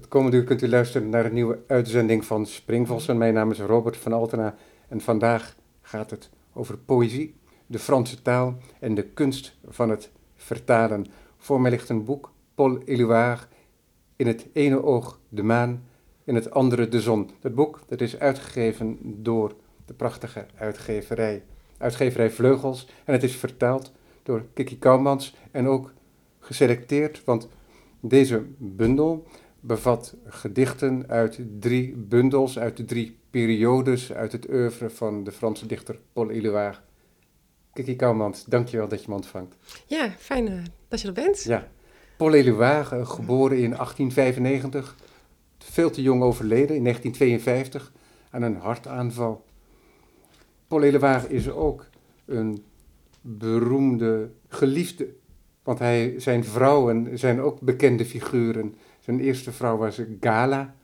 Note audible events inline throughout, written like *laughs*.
Het komende uur kunt u luisteren naar een nieuwe uitzending van Springvossen. Mijn naam is Robert van Altena en vandaag gaat het over poëzie, de Franse taal en de kunst van het vertalen. Voor mij ligt een boek, Paul Éluard, in het ene oog de maan, in het andere de zon. Dat boek dat is uitgegeven door de prachtige uitgeverij, uitgeverij Vleugels en het is vertaald door Kiki Kouwmans en ook geselecteerd, want deze bundel bevat gedichten uit drie bundels, uit de drie periodes uit het oeuvre van de Franse dichter Paul Éluard. Kiki Kouwmans, dankjewel dat je me ontvangt. Ja, fijn uh, dat je er bent. Ja. Paul Éluard, uh, geboren in 1895, veel te jong overleden in 1952 aan een hartaanval. Paul Éluard is ook een beroemde geliefde, want hij, zijn vrouwen zijn ook bekende figuren. Zijn eerste vrouw was Gala,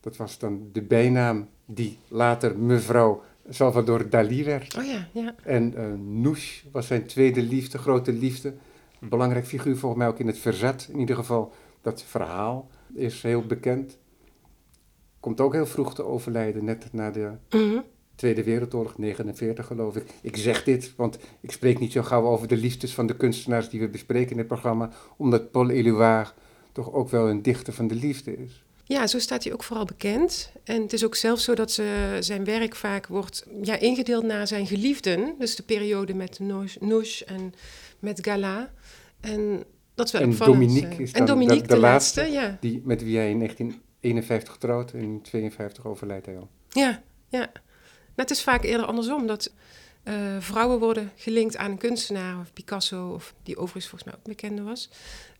dat was dan de bijnaam die later mevrouw Salvador Dali werd. Oh ja, ja. En uh, was zijn tweede liefde, grote liefde. Een belangrijk figuur volgens mij ook in het verzet. In ieder geval, dat verhaal is heel bekend. Komt ook heel vroeg te overlijden, net na de Mhm. Tweede Wereldoorlog, 49 geloof ik. Ik zeg dit, want ik spreek niet zo gauw over de liefdes van de kunstenaars die we bespreken in het programma, omdat Paul Éluard toch ook wel een dichter van de liefde is. Ja, zo staat hij ook vooral bekend. En het is ook zelfs zo dat ze, zijn werk vaak wordt ja, ingedeeld naar zijn geliefden. Dus de periode met Nouche en met Gala. En dat is wel En. Dominique is en dan Dominique, de- de, de laatste, laatste. ja. Die, met wie hij in 1951 trouwt en in 52 overlijdt hij al. Ja, ja. Nou, het is vaak eerder andersom. Dat eh, vrouwen worden gelinkt aan een kunstenaar of Picasso, of die overigens volgens mij ook bekende was.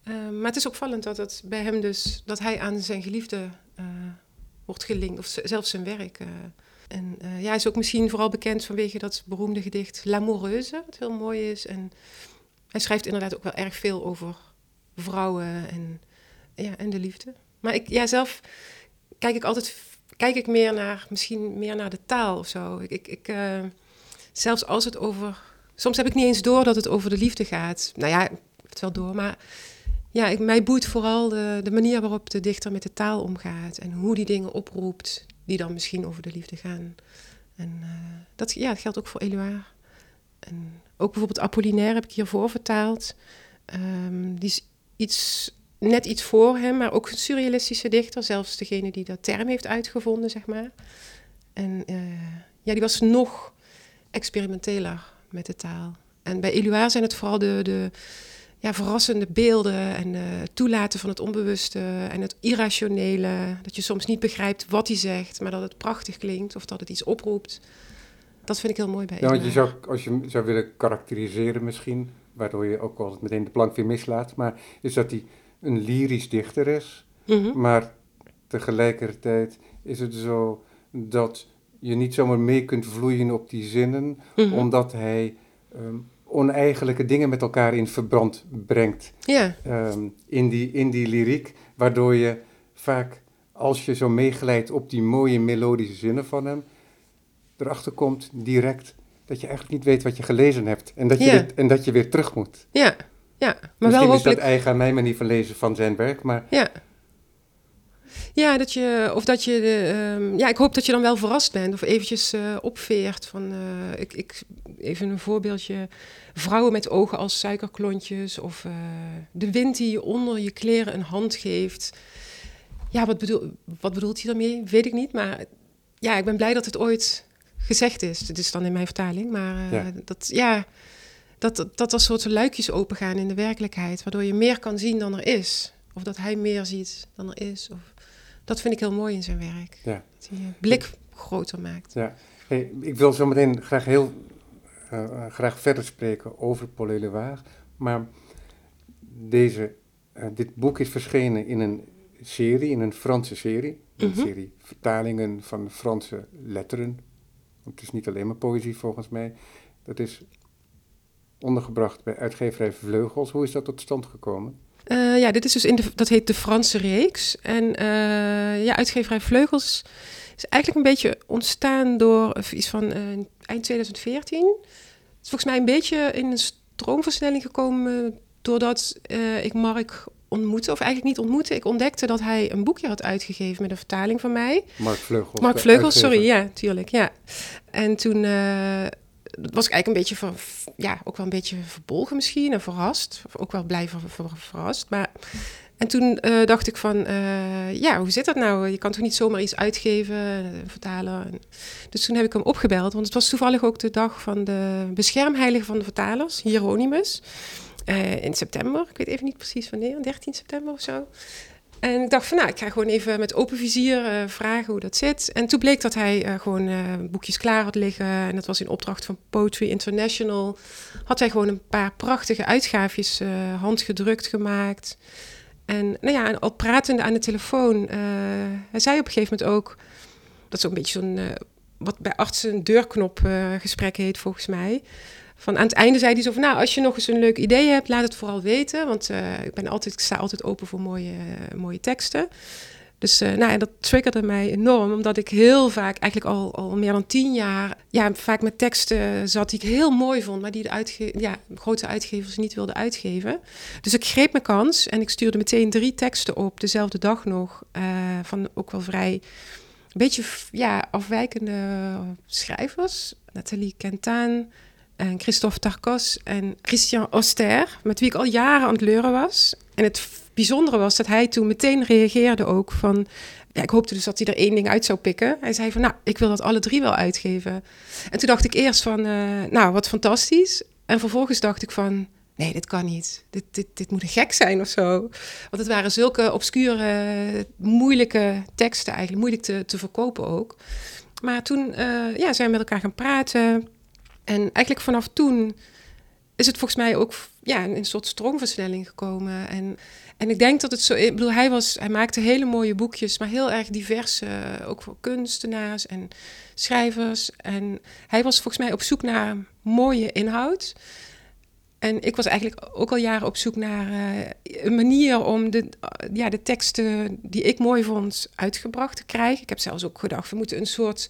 Eh, maar het is opvallend dat het bij hem dus, dat hij aan zijn geliefde eh, wordt gelinkt, of zelfs zijn werk. eh. en eh, ja, hij is ook misschien vooral bekend vanwege dat beroemde gedicht L'Amoureuse, wat heel mooi is. En hij schrijft inderdaad ook wel erg veel over vrouwen en, ja, en de liefde. Maar ik, ja, zelf kijk ik altijd kijk ik meer naar, misschien meer naar de taal of zo. Ik, ik, zelfs als het over. Soms heb ik niet eens door dat het over de liefde gaat. Nou ja, het wel door, maar ja, ik, mij boeit vooral de, de manier waarop de dichter met de taal omgaat en hoe die dingen oproept die dan misschien over de liefde gaan. En eh, dat, ja, dat geldt ook voor Éluard. En ook bijvoorbeeld Apollinaire heb ik hiervoor vertaald. Ehm, die is iets net iets voor hem, maar ook een surrealistische dichter. Zelfs degene die dat term heeft uitgevonden, zeg maar. En eh, ja, die was nog experimenteler met de taal. En bij Éluard zijn het vooral de, de ja, verrassende beelden en eh, toelaten van het onbewuste en het irrationele. Dat je soms niet begrijpt wat hij zegt, maar dat het prachtig klinkt of dat het iets oproept. Dat vind ik heel mooi bij Ja, want je zou, als je hem zou willen karakteriseren misschien, waardoor je ook altijd meteen de plank weer mislaat, maar is dat hij een lyrisch dichter is, Mhm. maar tegelijkertijd is het zo dat je niet zomaar mee kunt vloeien op die zinnen, Mhm. omdat hij ehm, oneigenlijke dingen met elkaar in verband brengt Ja, ehm, in, die, in die lyriek, waardoor je vaak, als je zo meeglijdt op die mooie melodische zinnen van hem, erachter komt direct dat je eigenlijk niet weet wat je gelezen hebt en dat je, Ja. weer, en dat je weer terug moet. ja, ja. Maar Misschien wel is hopelijk... dat eigen aan mijn manier van lezen van zijn werk, maar Ja. Ja, dat je, of dat je, de, ehm, ja, ik hoop dat je dan wel verrast bent of eventjes eh, opveert van, eh, ik, ik, even een voorbeeldje, vrouwen met ogen als suikerklontjes of eh, de wind die je onder je kleren een hand geeft. Ja, wat, bedoel, wat bedoelt hij daarmee? Weet ik niet, maar ja, ik ben blij dat het ooit gezegd is. Dit is dan in mijn vertaling, maar Ja. dat, ja, dat, dat, dat er soort luikjes opengaan in de werkelijkheid, waardoor je meer kan zien dan er is. Of dat hij meer ziet dan er is. Of, dat vind ik heel mooi in zijn werk. Ja. Dat hij je blik groter maakt. ja. Hey, ik wil zo meteen graag heel eh, eh, graag verder spreken over Paul Éluard, maar deze, eh, dit boek is verschenen in een serie, in een Franse serie, een Mhm. serie vertalingen van Franse letteren. Want het is niet alleen maar poëzie volgens mij. Dat is ondergebracht bij uitgeverij Vleugels. Hoe is dat tot stand gekomen? Eh, ja, dit is dus in de, dat heet de Franse reeks. En eh, ja, uitgeverij Vleugels is eigenlijk een beetje ontstaan door of iets van eh, eind 2014. Het is volgens mij een beetje in een stroomversnelling gekomen doordat eh, ik Mark ontmoeten, of eigenlijk niet ontmoeten. Ik ontdekte dat hij een boekje had uitgegeven met een vertaling van mij. Mark Vleugels. Mark Vleugels, sorry, ja, tuurlijk, ja. En toen eh, was ik eigenlijk een beetje, ja, ook wel een beetje verbolgen misschien en verrast. Of ook wel blij ver, ver- verrast. Maar, en toen eh, dacht ik van, eh, ja, hoe zit dat nou? Je kan toch niet zomaar iets uitgeven, eh, vertalen. En- Dus toen heb ik hem opgebeld, want het was toevallig ook de dag van de beschermheilige van de vertalers, Hieronymus. In september, ik weet even niet precies wanneer, 13 september of zo. En ik dacht van, nou, ik ga gewoon even met open vizier eh, vragen hoe dat zit. En toen bleek dat hij eh, gewoon eh, boekjes klaar had liggen. En dat was in opdracht van Poetry International. Had hij gewoon een paar prachtige uitgaafjes handgedrukt gemaakt. En nou ja, en al pratende aan de telefoon, hij zei op een gegeven moment ook... Dat is ook een beetje zo'n, wat bij artsen een deurknop eh, gesprek heet volgens mij. Van aan het einde zei hij zo van, nou, als je nog eens een leuk idee hebt, laat het vooral weten. Want eh, ik, ben altijd, ik sta altijd open voor mooie, eh, mooie teksten. Dus eh, nou, en dat triggerde mij enorm, omdat ik heel vaak, eigenlijk al, al meer dan tien jaar, ja, vaak met teksten zat die ik heel mooi vond, maar die de ja, grote uitgevers niet wilden uitgeven. Dus ik greep mijn kans en ik stuurde meteen drie teksten op, dezelfde dag nog, van ook wel vrij, een beetje ja, afwijkende schrijvers. Nathalie Quentin, en Christophe Tarkos en Christian Auster, met wie ik al jaren aan het leuren was. En het bijzondere was dat hij toen meteen reageerde ook van... Ja, ik hoopte dus dat hij er één ding uit zou pikken. Hij zei van, nou, ik wil dat alle drie wel uitgeven. En toen dacht ik eerst van, eh, nou, wat fantastisch. En vervolgens dacht ik van, nee, dit kan niet. Dit, dit, dit moet een gek zijn of zo. Want het waren zulke obscure, moeilijke teksten eigenlijk. Moeilijk te, te verkopen ook. Maar toen eh, ja, zijn we met elkaar gaan praten... En eigenlijk vanaf toen is het volgens mij ook ja, een, soort stroomversnelling gekomen. En, en ik denk dat het zo... Ik bedoel, hij, was, hij maakte hele mooie boekjes, maar heel erg divers. eh, ook voor kunstenaars en schrijvers. En hij was volgens mij op zoek naar mooie inhoud. En ik was eigenlijk ook al jaren op zoek naar eh, een manier om de, ja, de teksten die ik mooi vond uitgebracht te krijgen. Ik heb zelfs ook gedacht, we moeten een soort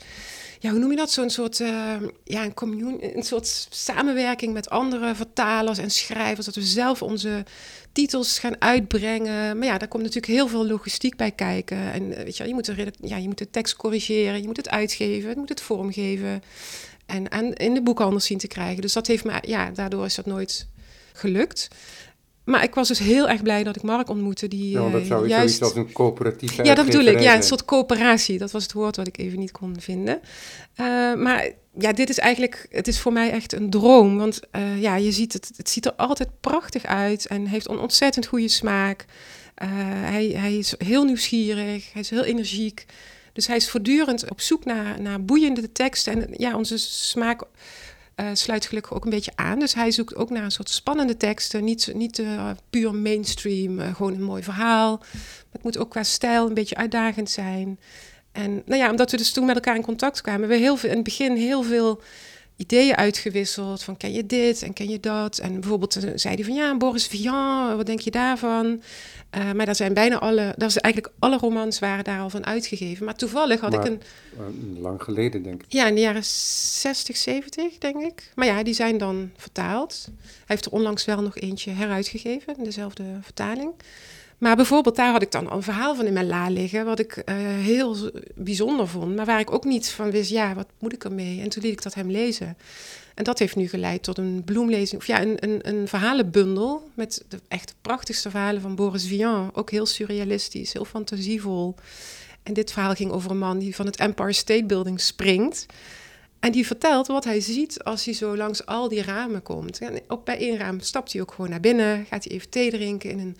ja, hoe noem je dat? Zo'n soort, uh, ja, een een soort samenwerking met andere vertalers en schrijvers, dat we zelf onze titels gaan uitbrengen. Maar ja, daar komt natuurlijk heel veel logistiek bij kijken. En weet je, je moet, ja, je moet de tekst corrigeren, je moet het uitgeven, je moet het vormgeven en, in de boekhandel zien te krijgen. Dus dat heeft me, ja, daardoor is dat nooit gelukt. Maar ik was dus heel erg blij dat ik Mark ontmoette. Die, ja, dat zou juist... zoiets als een coöperatieve Ja, dat bedoel ik. Ja, een soort coöperatie. Dat was het woord wat ik even niet kon vinden. Uh, maar ja, dit is eigenlijk, het is voor mij echt een droom. Want uh, ja, je ziet het, het ziet er altijd prachtig uit en heeft een ontzettend goede smaak. Uh, hij, hij is heel nieuwsgierig, hij is heel energiek. Dus hij is voortdurend op zoek naar, naar boeiende teksten. En ja, onze smaak uh, sluit gelukkig ook een beetje aan. Dus hij zoekt ook naar een soort spannende teksten. Niet, niet uh, puur mainstream, uh, gewoon een mooi verhaal. Het moet ook qua stijl een beetje uitdagend zijn. En nou ja, omdat we dus toen met elkaar in contact kwamen, we heel veel, in het begin heel veel ideeën uitgewisseld. Van ken je dit en ken je dat? En bijvoorbeeld zei hij van ja, Boris Vian, wat denk je daarvan? Uh, maar daar zijn bijna alle, dat is eigenlijk alle romans waren daar al van uitgegeven. Maar toevallig had maar, ik een. Lang geleden, denk ik. Ja, in de jaren 60, 70, denk ik. Maar ja, die zijn dan vertaald. Hij heeft er onlangs wel nog eentje heruitgegeven, in dezelfde vertaling. Maar bijvoorbeeld, daar had ik dan al een verhaal van in mijn la liggen, wat ik uh, heel bijzonder vond, maar waar ik ook niet van wist, ja, wat moet ik ermee? En toen liet ik dat hem lezen. En dat heeft nu geleid tot een bloemlezing, of ja, een, een, een verhalenbundel met de echt prachtigste verhalen van Boris Vian. Ook heel surrealistisch, heel fantasievol. En dit verhaal ging over een man die van het Empire State Building springt. En die vertelt wat hij ziet als hij zo langs al die ramen komt. En ook bij één raam stapt hij ook gewoon naar binnen, gaat hij even thee drinken in een,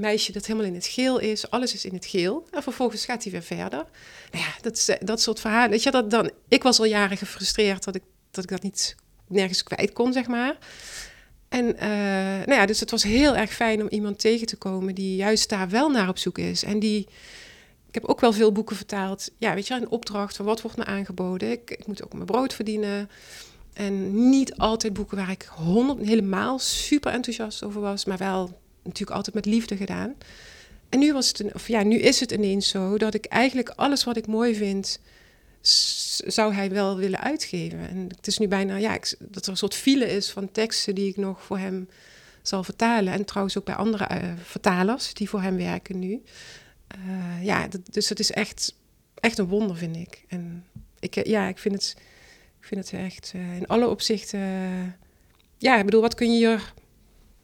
meisje dat helemaal in het geel is. Alles is in het geel. En vervolgens gaat hij weer verder. Nou ja, dat, dat soort verhalen. Weet je, dat dan, ik was al jaren gefrustreerd dat ik dat, ik dat niet nergens kwijt kon, zeg maar. En uh, nou ja, dus het was heel erg fijn om iemand tegen te komen die juist daar wel naar op zoek is. En die, ik heb ook wel veel boeken vertaald. Ja, weet je, een opdracht van wat wordt me aangeboden. Ik, ik moet ook mijn brood verdienen. En niet altijd boeken waar ik honderd, helemaal super enthousiast over was, maar wel natuurlijk altijd met liefde gedaan. En nu was het, of ja, nu is het ineens zo dat ik eigenlijk alles wat ik mooi vind, zou hij wel willen uitgeven. En het is nu bijna, ja, ik, dat er een soort file is van teksten die ik nog voor hem zal vertalen. En trouwens ook bij andere eh, vertalers die voor hem werken nu. Uh, ja, dat, dus het is echt, echt een wonder, vind ik. En ik, ja, ik vind het, ik vind het echt in alle opzichten... ja, ik bedoel, wat kun je hier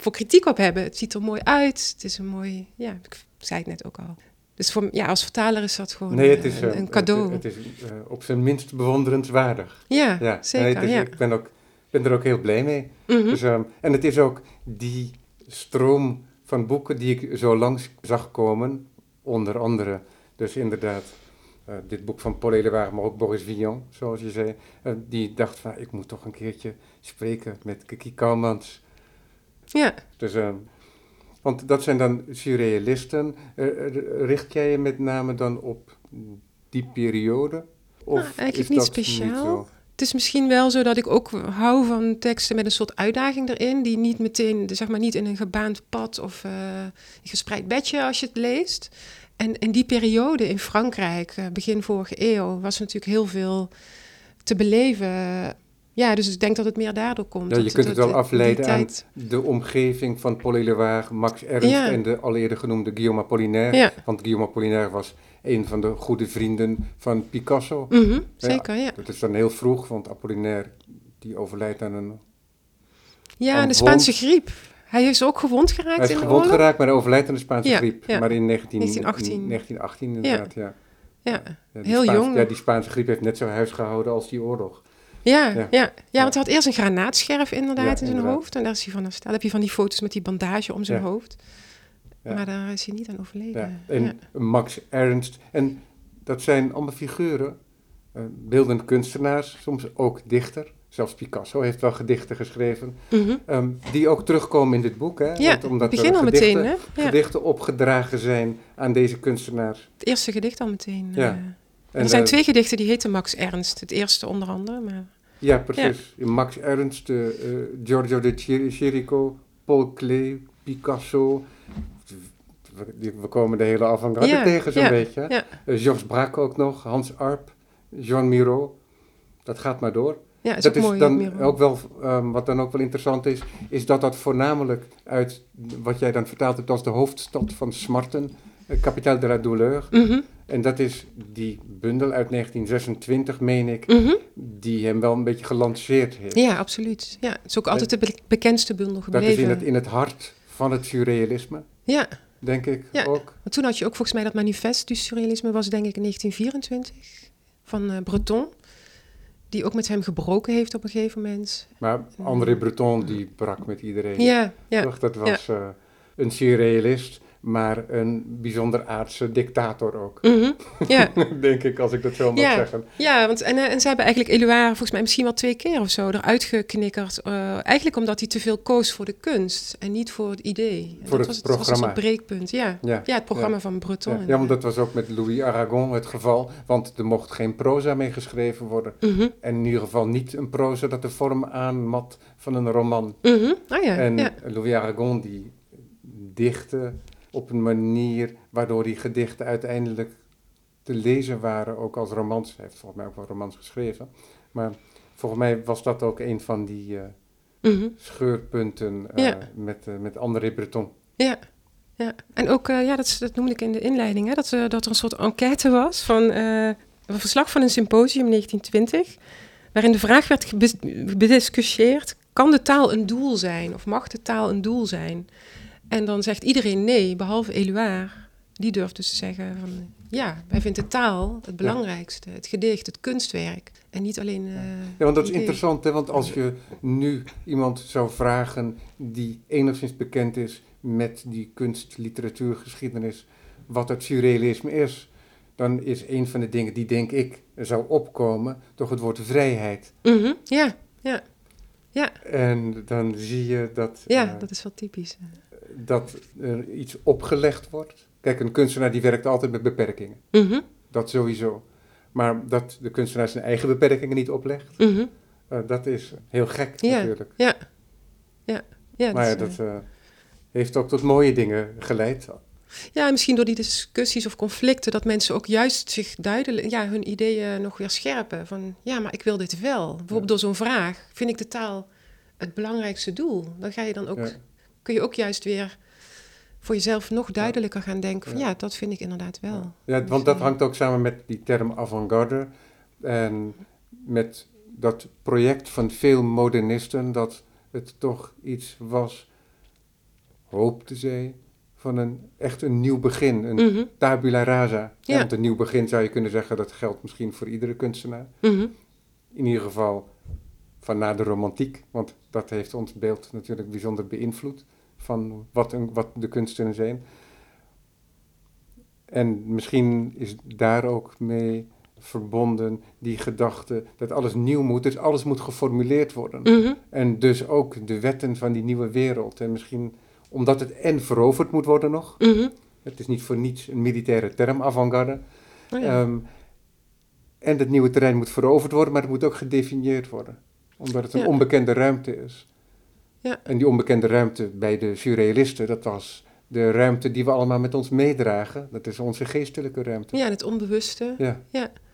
voor kritiek op hebben? Het ziet er mooi uit. Het is een mooi... Ja, ik zei het net ook al. Dus voor, ja, als vertaler is dat gewoon nee, het is, een, een cadeau. Het, het is uh, op zijn minst bewonderenswaardig. Ja, ja. zeker. Nee, ja. Ik ben, ook, ben er ook heel blij mee. Mm -hmm. dus, um, en het is ook die stroom van boeken die ik zo langs zag komen, onder andere. Dus inderdaad, uh, dit boek van Paul Éluard, maar ook Boris Vian, zoals je zei. Uh, die dacht van, ik moet toch een keertje spreken met Kiki Kouwmans. Ja. Dus... Um, want dat zijn dan surrealisten. Uh, richt jij je met name dan op die periode? Of nou, eigenlijk is niet dat speciaal. Niet het is misschien wel zo dat ik ook hou van teksten met een soort uitdaging erin, die niet meteen, zeg maar, niet in een gebaand pad of uh, een gespreid bedje als je het leest. En in die periode in Frankrijk, begin vorige eeuw, was er natuurlijk heel veel te beleven. Ja, dus ik denk dat het meer daardoor komt. Ja, je dat, kunt dat, het wel afleiden aan tijd... de omgeving van Paul Éluard, Max Ernst Ja. en de al eerder genoemde Guillaume Apollinaire. Ja, Want Guillaume Apollinaire was een van de goede vrienden van Picasso. mhm, zeker, ja. Dat is dan heel vroeg, want Apollinaire die overlijdt aan een... Ja, aan de. Spaanse griep. Hij is ook gewond geraakt Hij is in gewond oorlog. geraakt, maar hij overlijdt aan de Spaanse griep. Maar in 19, 1918. 1918 inderdaad, ja. Ja, heel Spaanse- jong. Ja, die Spaanse griep heeft net zo huis gehouden als die oorlog. Ja, Ja. ja. ja. want hij had eerst een granaatscherf inderdaad in zijn inderdaad. hoofd. En daar is hij van hersteld. heb je van die foto's met die bandage om zijn hoofd. Maar daar is hij niet aan overleden. Ja. En. Max Ernst. En dat zijn allemaal figuren, eh, beeldend kunstenaars, soms ook dichter. Zelfs Picasso heeft wel gedichten geschreven, Mhm. ehm, die ook terugkomen in dit boek. Hè? Ja, Want omdat begin er al gedichten, meteen, hè? Ja. gedichten opgedragen zijn aan deze kunstenaars. Het eerste gedicht al meteen. Ja. eh. En, er zijn eh, twee gedichten die heten Max Ernst. Het eerste onder andere, maar... Ja, precies. Max Ernst, eh, eh, Giorgio de Chir- Chirico, Paul Klee, Picasso. We, komen de hele avant-garde Ja, tegen, zo'n ja, beetje. ja. Eh, Georges Braque ook nog, Hans Arp, Jean Miro. Dat gaat maar door. Ja, is dat is mooi. dan ook wel, ehm, wat dan ook wel interessant is, is dat dat voornamelijk uit wat jij dan vertaald hebt als de hoofdstad van Smarten, eh, Capitale de la Douleur. Mhm, En dat is die bundel uit 1926, meen ik, mhm. die hem wel een beetje gelanceerd heeft. Ja, absoluut. Ja, het is ook altijd de be- bekendste bundel Dat gebleven. is in het, in het hart van het surrealisme, Ja, denk ik Ja. ook. want toen had je ook volgens mij dat manifest du surrealisme was denk ik in 1924 van eh, Breton. Die ook met hem gebroken heeft op een gegeven moment. Maar André Breton, die brak met iedereen. Ja, ja. Toch? Dat was eh, een surrealist, maar een bijzonder aardse dictator ook. Mhm, ja. *laughs* denk ik, als ik dat zo mag Ja. zeggen. Ja, want en, eh, en ze hebben eigenlijk Eluard volgens mij misschien wel twee keer of zo eruit geknikkerd. eh, eigenlijk omdat hij te veel koos voor de kunst en niet voor het idee. Voor dat het was, dat was programma. soort breekpunt, ja. Ja, Ja, het programma van Breton. Ja, ja, want dat was ook met Louis Aragon het geval, want er mocht geen proza mee geschreven worden. Mhm, En in ieder geval niet een proza dat de vorm aanmat van een roman. mhm. Oh ja, en. Louis Aragon die dichtte op een manier waardoor die gedichten uiteindelijk te lezen waren, ook als romans. Hij heeft volgens mij ook wel romans geschreven. Maar volgens mij was dat ook een van die eh, Mhm. scheurpunten eh, Ja. met, eh, met André Breton. Ja, ja. en ook, ja, dat, dat noemde ik in de inleiding, hè, dat, dat er een soort enquête was van een verslag van een symposium in 1920, waarin de vraag werd bediscussieerd, kan de taal een doel zijn of mag de taal een doel zijn? En dan zegt iedereen nee, behalve Éluard. Die durft dus te zeggen van, ja, wij vinden de taal het belangrijkste, het gedicht, het kunstwerk. En niet alleen... eh, Ja, want dat is idee. interessant, hè? want als je nu iemand zou vragen die enigszins bekend is met die kunst, literatuur, geschiedenis, wat het surrealisme is, dan is een van de dingen die, denk ik, zou opkomen, toch het woord vrijheid. Mhm, ja, ja, En dan zie je dat, ja, eh, dat is wel typisch. Dat er iets opgelegd wordt. Kijk, een kunstenaar die werkt altijd met beperkingen, Mhm, dat sowieso. Maar dat de kunstenaar zijn eigen beperkingen niet oplegt, mhm. eh, dat is heel gek Ja. natuurlijk. Ja, ja, ja. maar dat is, dat eh, heeft ook tot mooie dingen geleid. eh, ja, misschien door die discussies of conflicten, dat mensen ook juist zich duidelijk, ja, hun ideeën nog weer scherpen. Van, ja, maar ik wil dit wel. Bijvoorbeeld door zo'n vraag, vind ik de taal het belangrijkste doel? Dan ga je dan ook. Kun je ook juist weer voor jezelf nog duidelijker gaan denken van ja, dat vind ik inderdaad wel. Ja, Dus, want dat eh, hangt ook samen met die term avant-garde en met dat project van veel modernisten dat het toch iets was, hoopte zij, van een echt een nieuw begin, een mhm, tabula rasa. Ja. Want een nieuw begin zou je kunnen zeggen, dat geldt misschien voor iedere kunstenaar. mhm. In ieder geval van na de romantiek, want dat heeft ons beeld natuurlijk bijzonder beïnvloed van wat, een, wat de kunsten zijn. En misschien is daar ook mee verbonden die gedachte dat alles nieuw moet, dus alles moet geformuleerd worden. mhm. En dus ook de wetten van die nieuwe wereld. En misschien omdat het en veroverd moet worden nog, Mhm. het is niet voor niets een militaire term, avant-garde. Oh ja. Ehm, en het nieuwe terrein moet veroverd worden, maar het moet ook gedefinieerd worden. Omdat het een Ja. onbekende ruimte is. Ja. En die onbekende ruimte bij de surrealisten, dat was de ruimte die we allemaal met ons meedragen. Dat is onze geestelijke ruimte. ja, het onbewuste. Ja,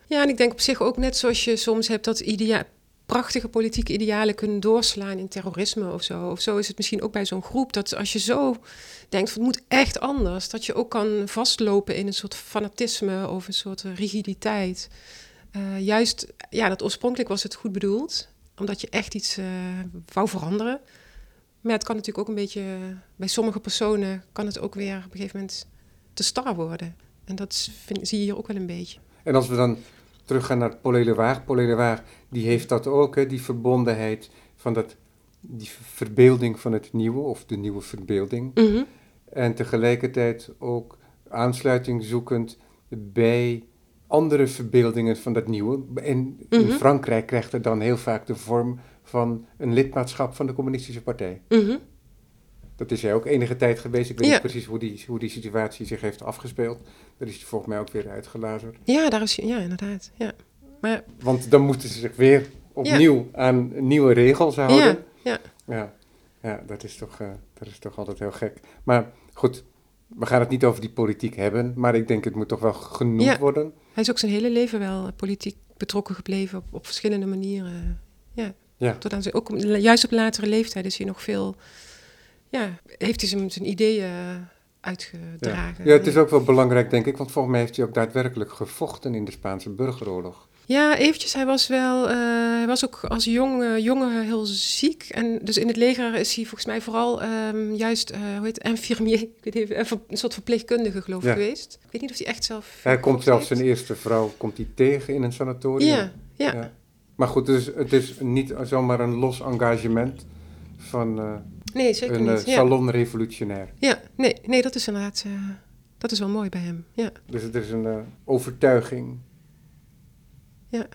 Ja, en ik denk op zich ook net zoals je soms hebt dat idea prachtige politieke idealen kunnen doorslaan in terrorisme of zo. Of zo is het misschien ook bij zo'n groep dat als je zo denkt van het moet echt anders, dat je ook kan vastlopen in een soort fanatisme of een soort rigiditeit. Eh, juist, ja, dat oorspronkelijk was het goed bedoeld, omdat je echt iets eh wou veranderen. Maar het kan natuurlijk ook een beetje, bij sommige personen kan het ook weer op een gegeven moment te star worden. En dat vind, zie je hier ook wel een beetje. En als we dan teruggaan naar Paul Éluard. Paul Éluard, die heeft dat ook, hè, die verbondenheid van dat, die verbeelding van het nieuwe, of de nieuwe verbeelding. Mhm. En tegelijkertijd ook aansluiting zoekend bij andere verbeeldingen van dat nieuwe. En in Mhm. Frankrijk krijgt het dan heel vaak de vorm van een lidmaatschap van de Communistische Partij. Mhm. Dat is hij ook enige tijd geweest. Ik weet Ja. niet precies hoe die, hoe die situatie zich heeft afgespeeld. Daar is hij volgens mij ook weer uitgelazerd. Ja, daar is ja, inderdaad. Ja. Maar Want dan moeten ze zich weer opnieuw aan nieuwe regels houden. ja, ja. Ja, ja dat, is toch, eh, dat is toch altijd heel gek. Maar goed, we gaan het niet over die politiek hebben, maar ik denk het moet toch wel genoemd worden. hij is ook zijn hele leven wel eh, politiek betrokken gebleven op, op verschillende manieren. Ja. Ja. Tot aan zijn, ook juist op latere leeftijd is hij nog veel, ja, heeft hij zijn, zijn ideeën uitgedragen. Ja, het is ook wel belangrijk, denk ik, want volgens mij heeft hij ook daadwerkelijk gevochten in de Spaanse burgeroorlog. Ja, eventjes. Hij was wel, eh, hij was ook als jong, eh, jongen heel ziek. En dus in het leger is hij volgens mij vooral ehm, juist, eh hoe heet het, infirmier, *laughs* ik weet niet, even, een soort verpleegkundige geloof ik Ja. geweest. Ik weet niet of hij echt zelf... Hij komt zelfs heeft. zijn eerste vrouw komt hij tegen in een sanatorium. Ja, ja. Ja. Maar goed, dus het is niet zomaar een los engagement van eh, Nee, zeker een eh, niet. Ja. salon revolutionair. Ja, nee, nee, dat is inderdaad, eh, dat is wel mooi bij hem. Ja. Dus het is een overtuiging. Ja,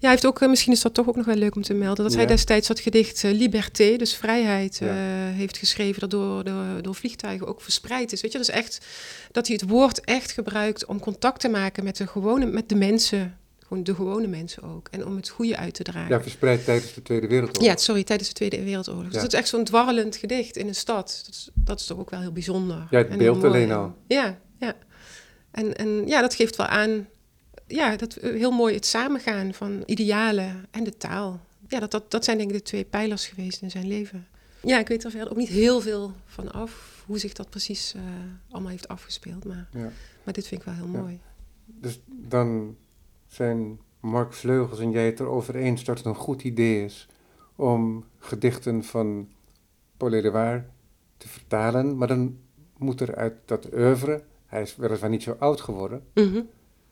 hij heeft ook, misschien is dat toch ook nog wel leuk om te melden, dat hij Ja. destijds dat gedicht Liberté, dus vrijheid, Ja. heeft geschreven, dat door, door, door vliegtuigen ook verspreid is. Weet je, is echt dat hij het woord echt gebruikt om contact te maken met de gewone, met de mensen, gewoon de gewone mensen ook, en om het goede uit te dragen. Ja, verspreid tijdens de Tweede Wereldoorlog. Ja, sorry, tijdens de Tweede Wereldoorlog. Dus dat is echt zo'n dwarrelend gedicht in een stad. Dat is, dat is toch ook wel heel bijzonder. Ja, het en beeld alleen al. Ja, ja. En, en ja, dat geeft wel aan, ja, dat heel mooi het samengaan van idealen en de taal. Ja, dat, dat, dat zijn denk ik de twee pijlers geweest in zijn leven. Ja, ik weet er verder ook niet heel veel van af, hoe zich dat precies eh, allemaal heeft afgespeeld. Maar, Ja. maar dit vind ik wel heel mooi. Dus dan zijn Mark Vleugels en jij het erover eens dat het een goed idee is om gedichten van Paul Éluard te vertalen. Maar dan moet er uit dat oeuvre, hij is weliswaar niet zo oud geworden, Mhm.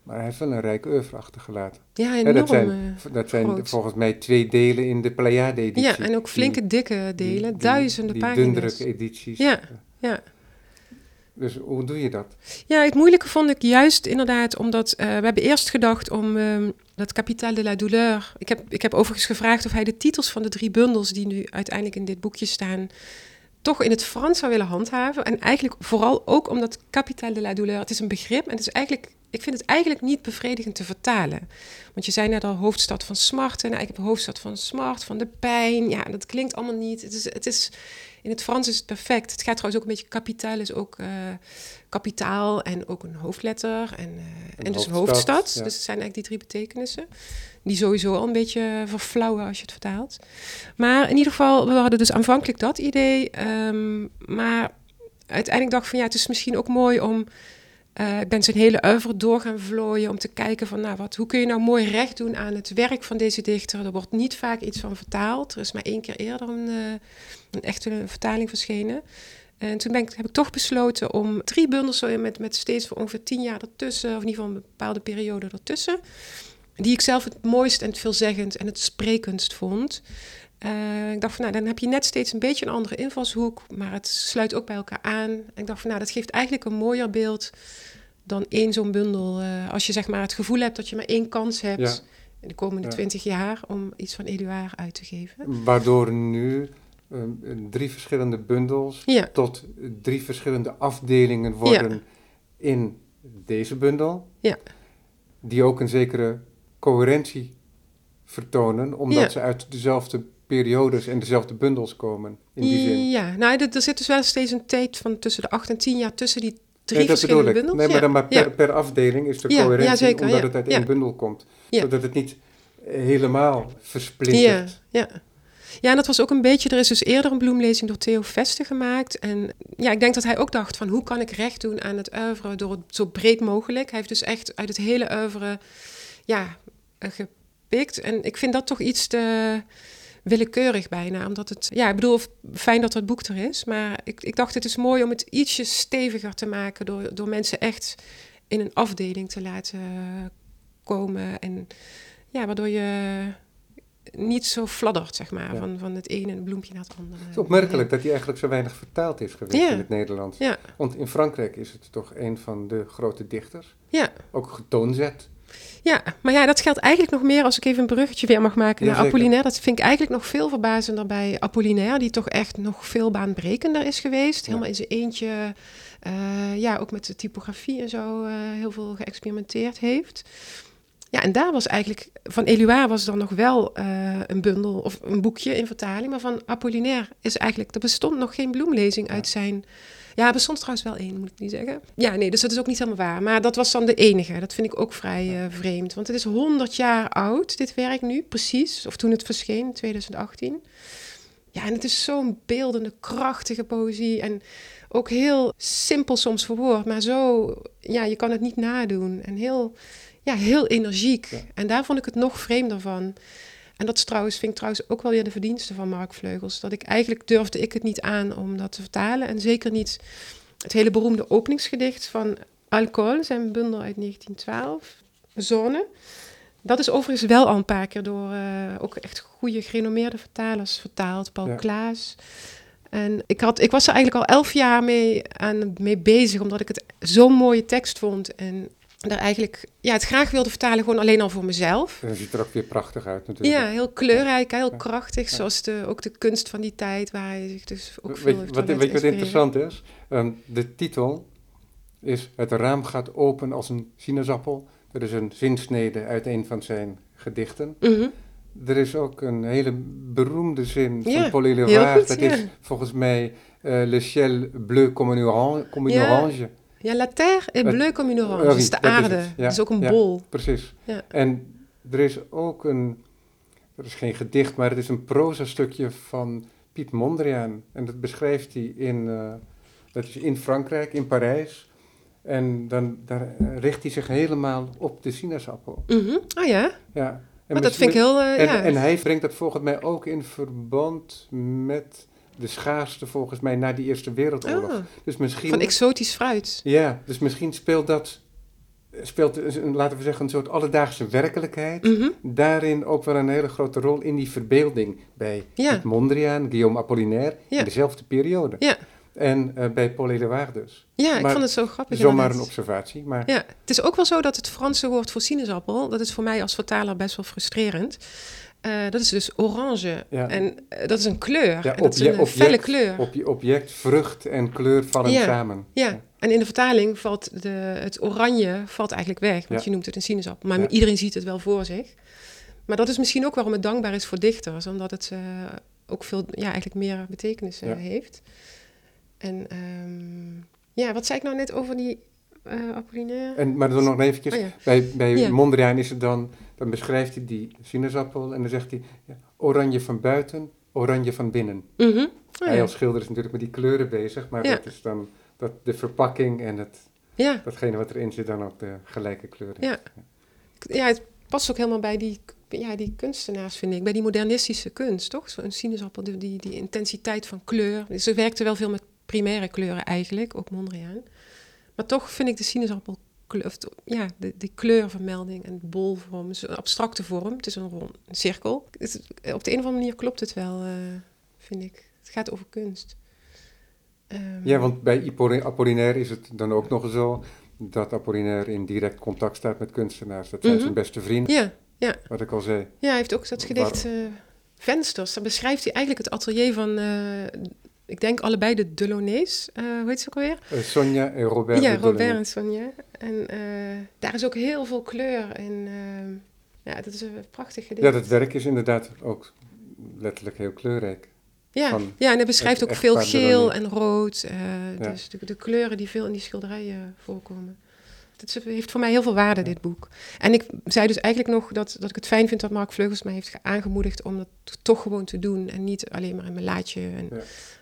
maar hij heeft wel een rijk oeuvre achtergelaten. Ja, enorm. dat zijn, eh, dat zijn volgens mij twee delen in de Pleiade-editie. ja, en ook flinke, dikke delen, die- duizenden die pagina's. dundruk-edities. Ja, ja. Dus hoe doe je dat? Ja, het moeilijke vond ik juist inderdaad omdat eh, we hebben eerst gedacht om ehm, dat Capital de la Douleur. Ik heb, ik heb overigens gevraagd of hij de titels van de drie bundels die nu uiteindelijk in dit boekje staan, toch in het Frans zou willen handhaven. En eigenlijk vooral ook omdat Capital de la Douleur, het is een begrip en het is eigenlijk, ik vind het eigenlijk niet bevredigend te vertalen. Want je zei net al hoofdstad van smart en eigenlijk hoofdstad van smart, van de pijn. Ja, dat klinkt allemaal niet. Het is, het is, in het Frans is het perfect. Het gaat trouwens ook een beetje kapitaal, is ook eh, kapitaal en ook een hoofdletter en, eh, en dus een hoofdstad, ja. Dus het zijn eigenlijk die drie betekenissen. die sowieso al een beetje verflauwen als je het vertaalt. Maar in ieder geval, we hadden dus aanvankelijk dat idee. ehm, maar uiteindelijk dacht ik van ja, het is misschien ook mooi om. Eh, ik ben zijn hele oeuvre door gaan vlooien om te kijken van nou, wat, hoe kun je nou mooi recht doen aan het werk van deze dichter. Er wordt niet vaak iets van vertaald. Er is maar één keer eerder een, eh, een echte vertaling verschenen. En toen ben ik, heb ik toch besloten om drie bundels met, met steeds voor ongeveer tien jaar ertussen, of in ieder geval een bepaalde periode ertussen, die ik zelf het mooist en het veelzeggend en het sprekendst vond. Eh, ik dacht van, nou, dan heb je net steeds een beetje een andere invalshoek, maar het sluit ook bij elkaar aan. En ik dacht van, nou, dat geeft eigenlijk een mooier beeld dan één zo'n bundel. Eh, als je zeg maar het gevoel hebt dat je maar één kans hebt Ja. in de komende Ja. twintig jaar om iets van Eduard uit te geven. Waardoor nu ehm, drie verschillende bundels Ja, tot drie verschillende afdelingen worden in deze bundel. Ja. Die ook een zekere coherentie vertonen, omdat Ja. ze uit dezelfde periodes en dezelfde bundels komen. In die zin. Ja, nou, er, er zit dus wel steeds een tijd van tussen de acht en tien jaar tussen die drie Nee, verschillende bundels. Nee, maar ja. dan maar per, ja. per afdeling is de Ja, ja, coherentie, zeker, omdat ja. het uit Ja. één bundel komt. Ja. Zodat het niet helemaal Ja, versplintert. ja. ja, en dat was ook een beetje... Er is dus eerder een bloemlezing door Theo Veste gemaakt. En ja, ik denk dat hij ook dacht van... hoe kan ik recht doen aan het oeuvre door het zo breed mogelijk. Hij heeft dus echt uit het hele oeuvre ja, eh, gepikt. En ik vind dat toch iets te willekeurig bijna. Omdat het... Ja, ik bedoel, fijn dat dat boek er is. Maar ik, ik dacht, het is mooi om het ietsje steviger te maken... door, door mensen echt in een afdeling te laten komen. En ja, waardoor je niet zo fladdert, zeg maar, Ja. van, van het ene bloempje naar het andere. Het is opmerkelijk dat hij eigenlijk zo weinig vertaald is geweest Ja. in het Nederlands. Ja, Want in Frankrijk is het toch een van de grote dichters. ja, Ook getoonzet. Ja, maar ja, dat geldt eigenlijk nog meer als ik even een bruggetje weer mag maken naar Jazeker. Apollinaire. Dat vind ik eigenlijk nog veel verbazender bij Apollinaire, die toch echt nog veel baanbrekender is geweest. Ja. Helemaal in zijn eentje, eh, ja, ook met de typografie en zo eh, heel veel geëxperimenteerd heeft. Ja, en daar was eigenlijk, van Eluard was dan nog wel eh, een bundel of een boekje in vertaling, maar van Apollinaire is eigenlijk, er bestond nog geen bloemlezing uit zijn... Ja, bestond trouwens wel één, moet ik niet zeggen. Ja, nee, dus dat is ook niet helemaal waar. Maar dat was dan de enige. Dat vind ik ook vrij eh, vreemd. Want het is 100 jaar oud, dit werk nu, precies. Of toen het verscheen, in 2018. Ja, en het is zo'n beeldende, krachtige poëzie. En ook heel simpel soms verwoord, maar zo, ja, je kan het niet nadoen. En heel, ja, heel energiek. Ja. En daar vond ik het nog vreemder van. En dat is trouwens, vind ik trouwens ook wel weer de verdienste van Mark Vleugels. Dat ik eigenlijk durfde ik het niet aan om dat te vertalen. En zeker niet het hele beroemde openingsgedicht van Alcohol, zijn bundel uit 1912, Zone. Dat is overigens wel al een paar keer door eh, ook echt goede gerenommeerde vertalers vertaald. Paul Ja. Klaas. En ik, had, ik was er eigenlijk al elf jaar mee, aan, mee bezig, omdat ik het zo'n mooie tekst vond. En daar eigenlijk ja, het graag wilde vertalen, gewoon alleen al voor mezelf. En dat ziet er ook weer prachtig uit natuurlijk. Ja, heel kleurrijk, heel Ja. krachtig. Ja. Zoals de, ook de kunst van die tijd, waar hij zich dus ook veel weet, wat, weet je wat interessant is? Ehm, de titel is Het raam gaat open als een sinaasappel. Dat is een zinsnede uit een van zijn gedichten. inspireren. Er is ook een hele beroemde zin van Paul Éluard. Dat is volgens mij eh, Le ciel bleu comme une orange. Comme une orange. Ja, la terre est Het- bleue comme une orange. Oh, dat is de dat is aarde. het, ja, is ook een ja. bol. Precies. Ja. En er is ook een, dat is geen gedicht, maar het is een proza-stukje van Piet Mondriaan. En dat beschrijft hij in, eh, dat is in Frankrijk, in Parijs. En dan daar richt hij zich helemaal op de sinaasappel. Oh ja, Ja. En maar dat vind ik heel... eh, en, ja. en hij brengt dat volgens mij ook in verband met de schaarste, volgens mij, na die Eerste Wereldoorlog. Oh, Dus misschien... van exotisch fruit. Ja, dus misschien speelt dat, speelt, laten we zeggen, een soort alledaagse werkelijkheid. Mhm. Daarin ook wel een hele grote rol in die verbeelding bij Ja. Mondriaan, Guillaume Apollinaire, Ja. in dezelfde periode. Ja. En eh, bij Paul Éluard dus. Ja, ik vond het zo grappig. Zomaar een observatie, maar Ja, het is ook wel zo dat het Franse woord voor sinaasappel, dat is voor mij als vertaler best wel frustrerend. Eh, dat is dus orange. Ja. En eh, dat is een kleur. Ja, en dat is een eh, felle kleur. op je object, vrucht en kleur vallen Ja. samen. Ja, en in de vertaling valt de, het oranje valt eigenlijk weg, want je noemt het een sinaasappel. Maar iedereen ziet het wel voor zich. Maar dat is misschien ook waarom het dankbaar is voor dichters, omdat het ook veel, ja, eigenlijk meer betekenis heeft. En ehm, ja, wat zei ik nou net over die eh, Apollinaire. En, maar dan nog eventjes, Oh ja. bij, bij Ja. Mondriaan is het dan, dan beschrijft hij die sinaasappel en dan zegt hij, ja, oranje van buiten, oranje van binnen. Mhm. Oh, Hij ja. als schilder is natuurlijk met die kleuren bezig, maar dat is dan dat de verpakking en het, ja. datgene wat erin zit dan ook de gelijke kleuren. Ja. ja, het past ook helemaal bij die, ja, die kunstenaars, vind ik. Bij die modernistische kunst, toch? Zo'n sinaasappel, die, die, die intensiteit van kleur. Ze werkte wel veel met primaire kleuren eigenlijk, ook Mondriaan. Maar toch vind ik de sinaasappel, of de- ja, de, die kleurvermelding en bolvorm, is een abstracte vorm. Het is een, rond, een cirkel. Het op de een of andere manier klopt het wel, eh, vind ik. Het gaat over kunst. Ehm, Ja, want bij Apollinaire is het dan ook nog zo dat Apollinaire in direct contact staat met kunstenaars. Dat zijn Mhm. zijn beste vrienden, Ja, ja. wat ik al zei. Ja, hij heeft ook dat gedicht eh, Vensters. Daar beschrijft hij eigenlijk het atelier van, eh, ik denk allebei de Delaunay's. Eh hoe heet ze ook alweer? Eh, Sonja en Robert ja, Delaunay. Robert en Sonja. En eh, daar is ook heel veel kleur in. ja, dat is een prachtig gedicht. Ja, dat werk is inderdaad ook letterlijk heel kleurrijk. Ja, van ja en hij beschrijft ook veel geel Delaunay. en rood. Ja. Dus de, de kleuren die veel in die schilderijen voorkomen. Het heeft voor mij heel veel waarde, Ja. dit boek. En ik zei dus eigenlijk nog dat, dat ik het fijn vind dat Mark Vleugels mij heeft ge- aangemoedigd om dat toch gewoon te doen. En niet alleen maar in mijn laadje en Ja.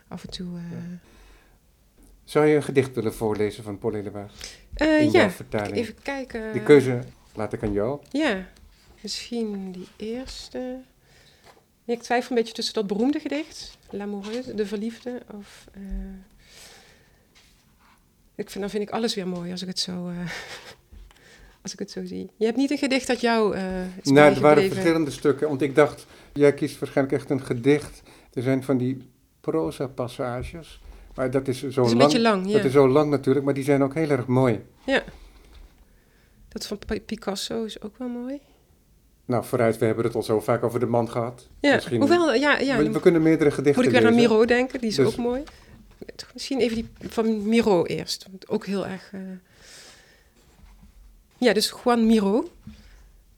Af en toe. eh Zou je een gedicht willen voorlezen van Paul Elewaag? Eh, in ja, vertaling? even kijken. Die keuze laat ik aan jou. Ja, misschien die eerste. Ik twijfel een beetje tussen dat beroemde gedicht, L'amoureuse, de verliefde, of... eh, ik vind, dan vind ik alles weer mooi als ik het zo, *laughs* als ik het zo zie. Je hebt niet een gedicht dat jou is Nou, er waren verschillende stukken, want ik dacht, jij kiest waarschijnlijk echt een gedicht. Er zijn van die proza-passages, maar dat is zo Het is een lang. beetje lang, ja. Dat is zo lang natuurlijk, maar die zijn ook heel erg mooi. Dat van Picasso is ook wel mooi. Nou, vooruit, we hebben het al zo vaak over de man gehad. Ja, Misschien- hoewel, ja, ja we, kunnen meerdere gedichten moet ik weer aan. Miro denken, die is Dus- ook mooi. Misschien even die van Miro eerst, ook heel erg... eh, Ja, dus Juan Miro.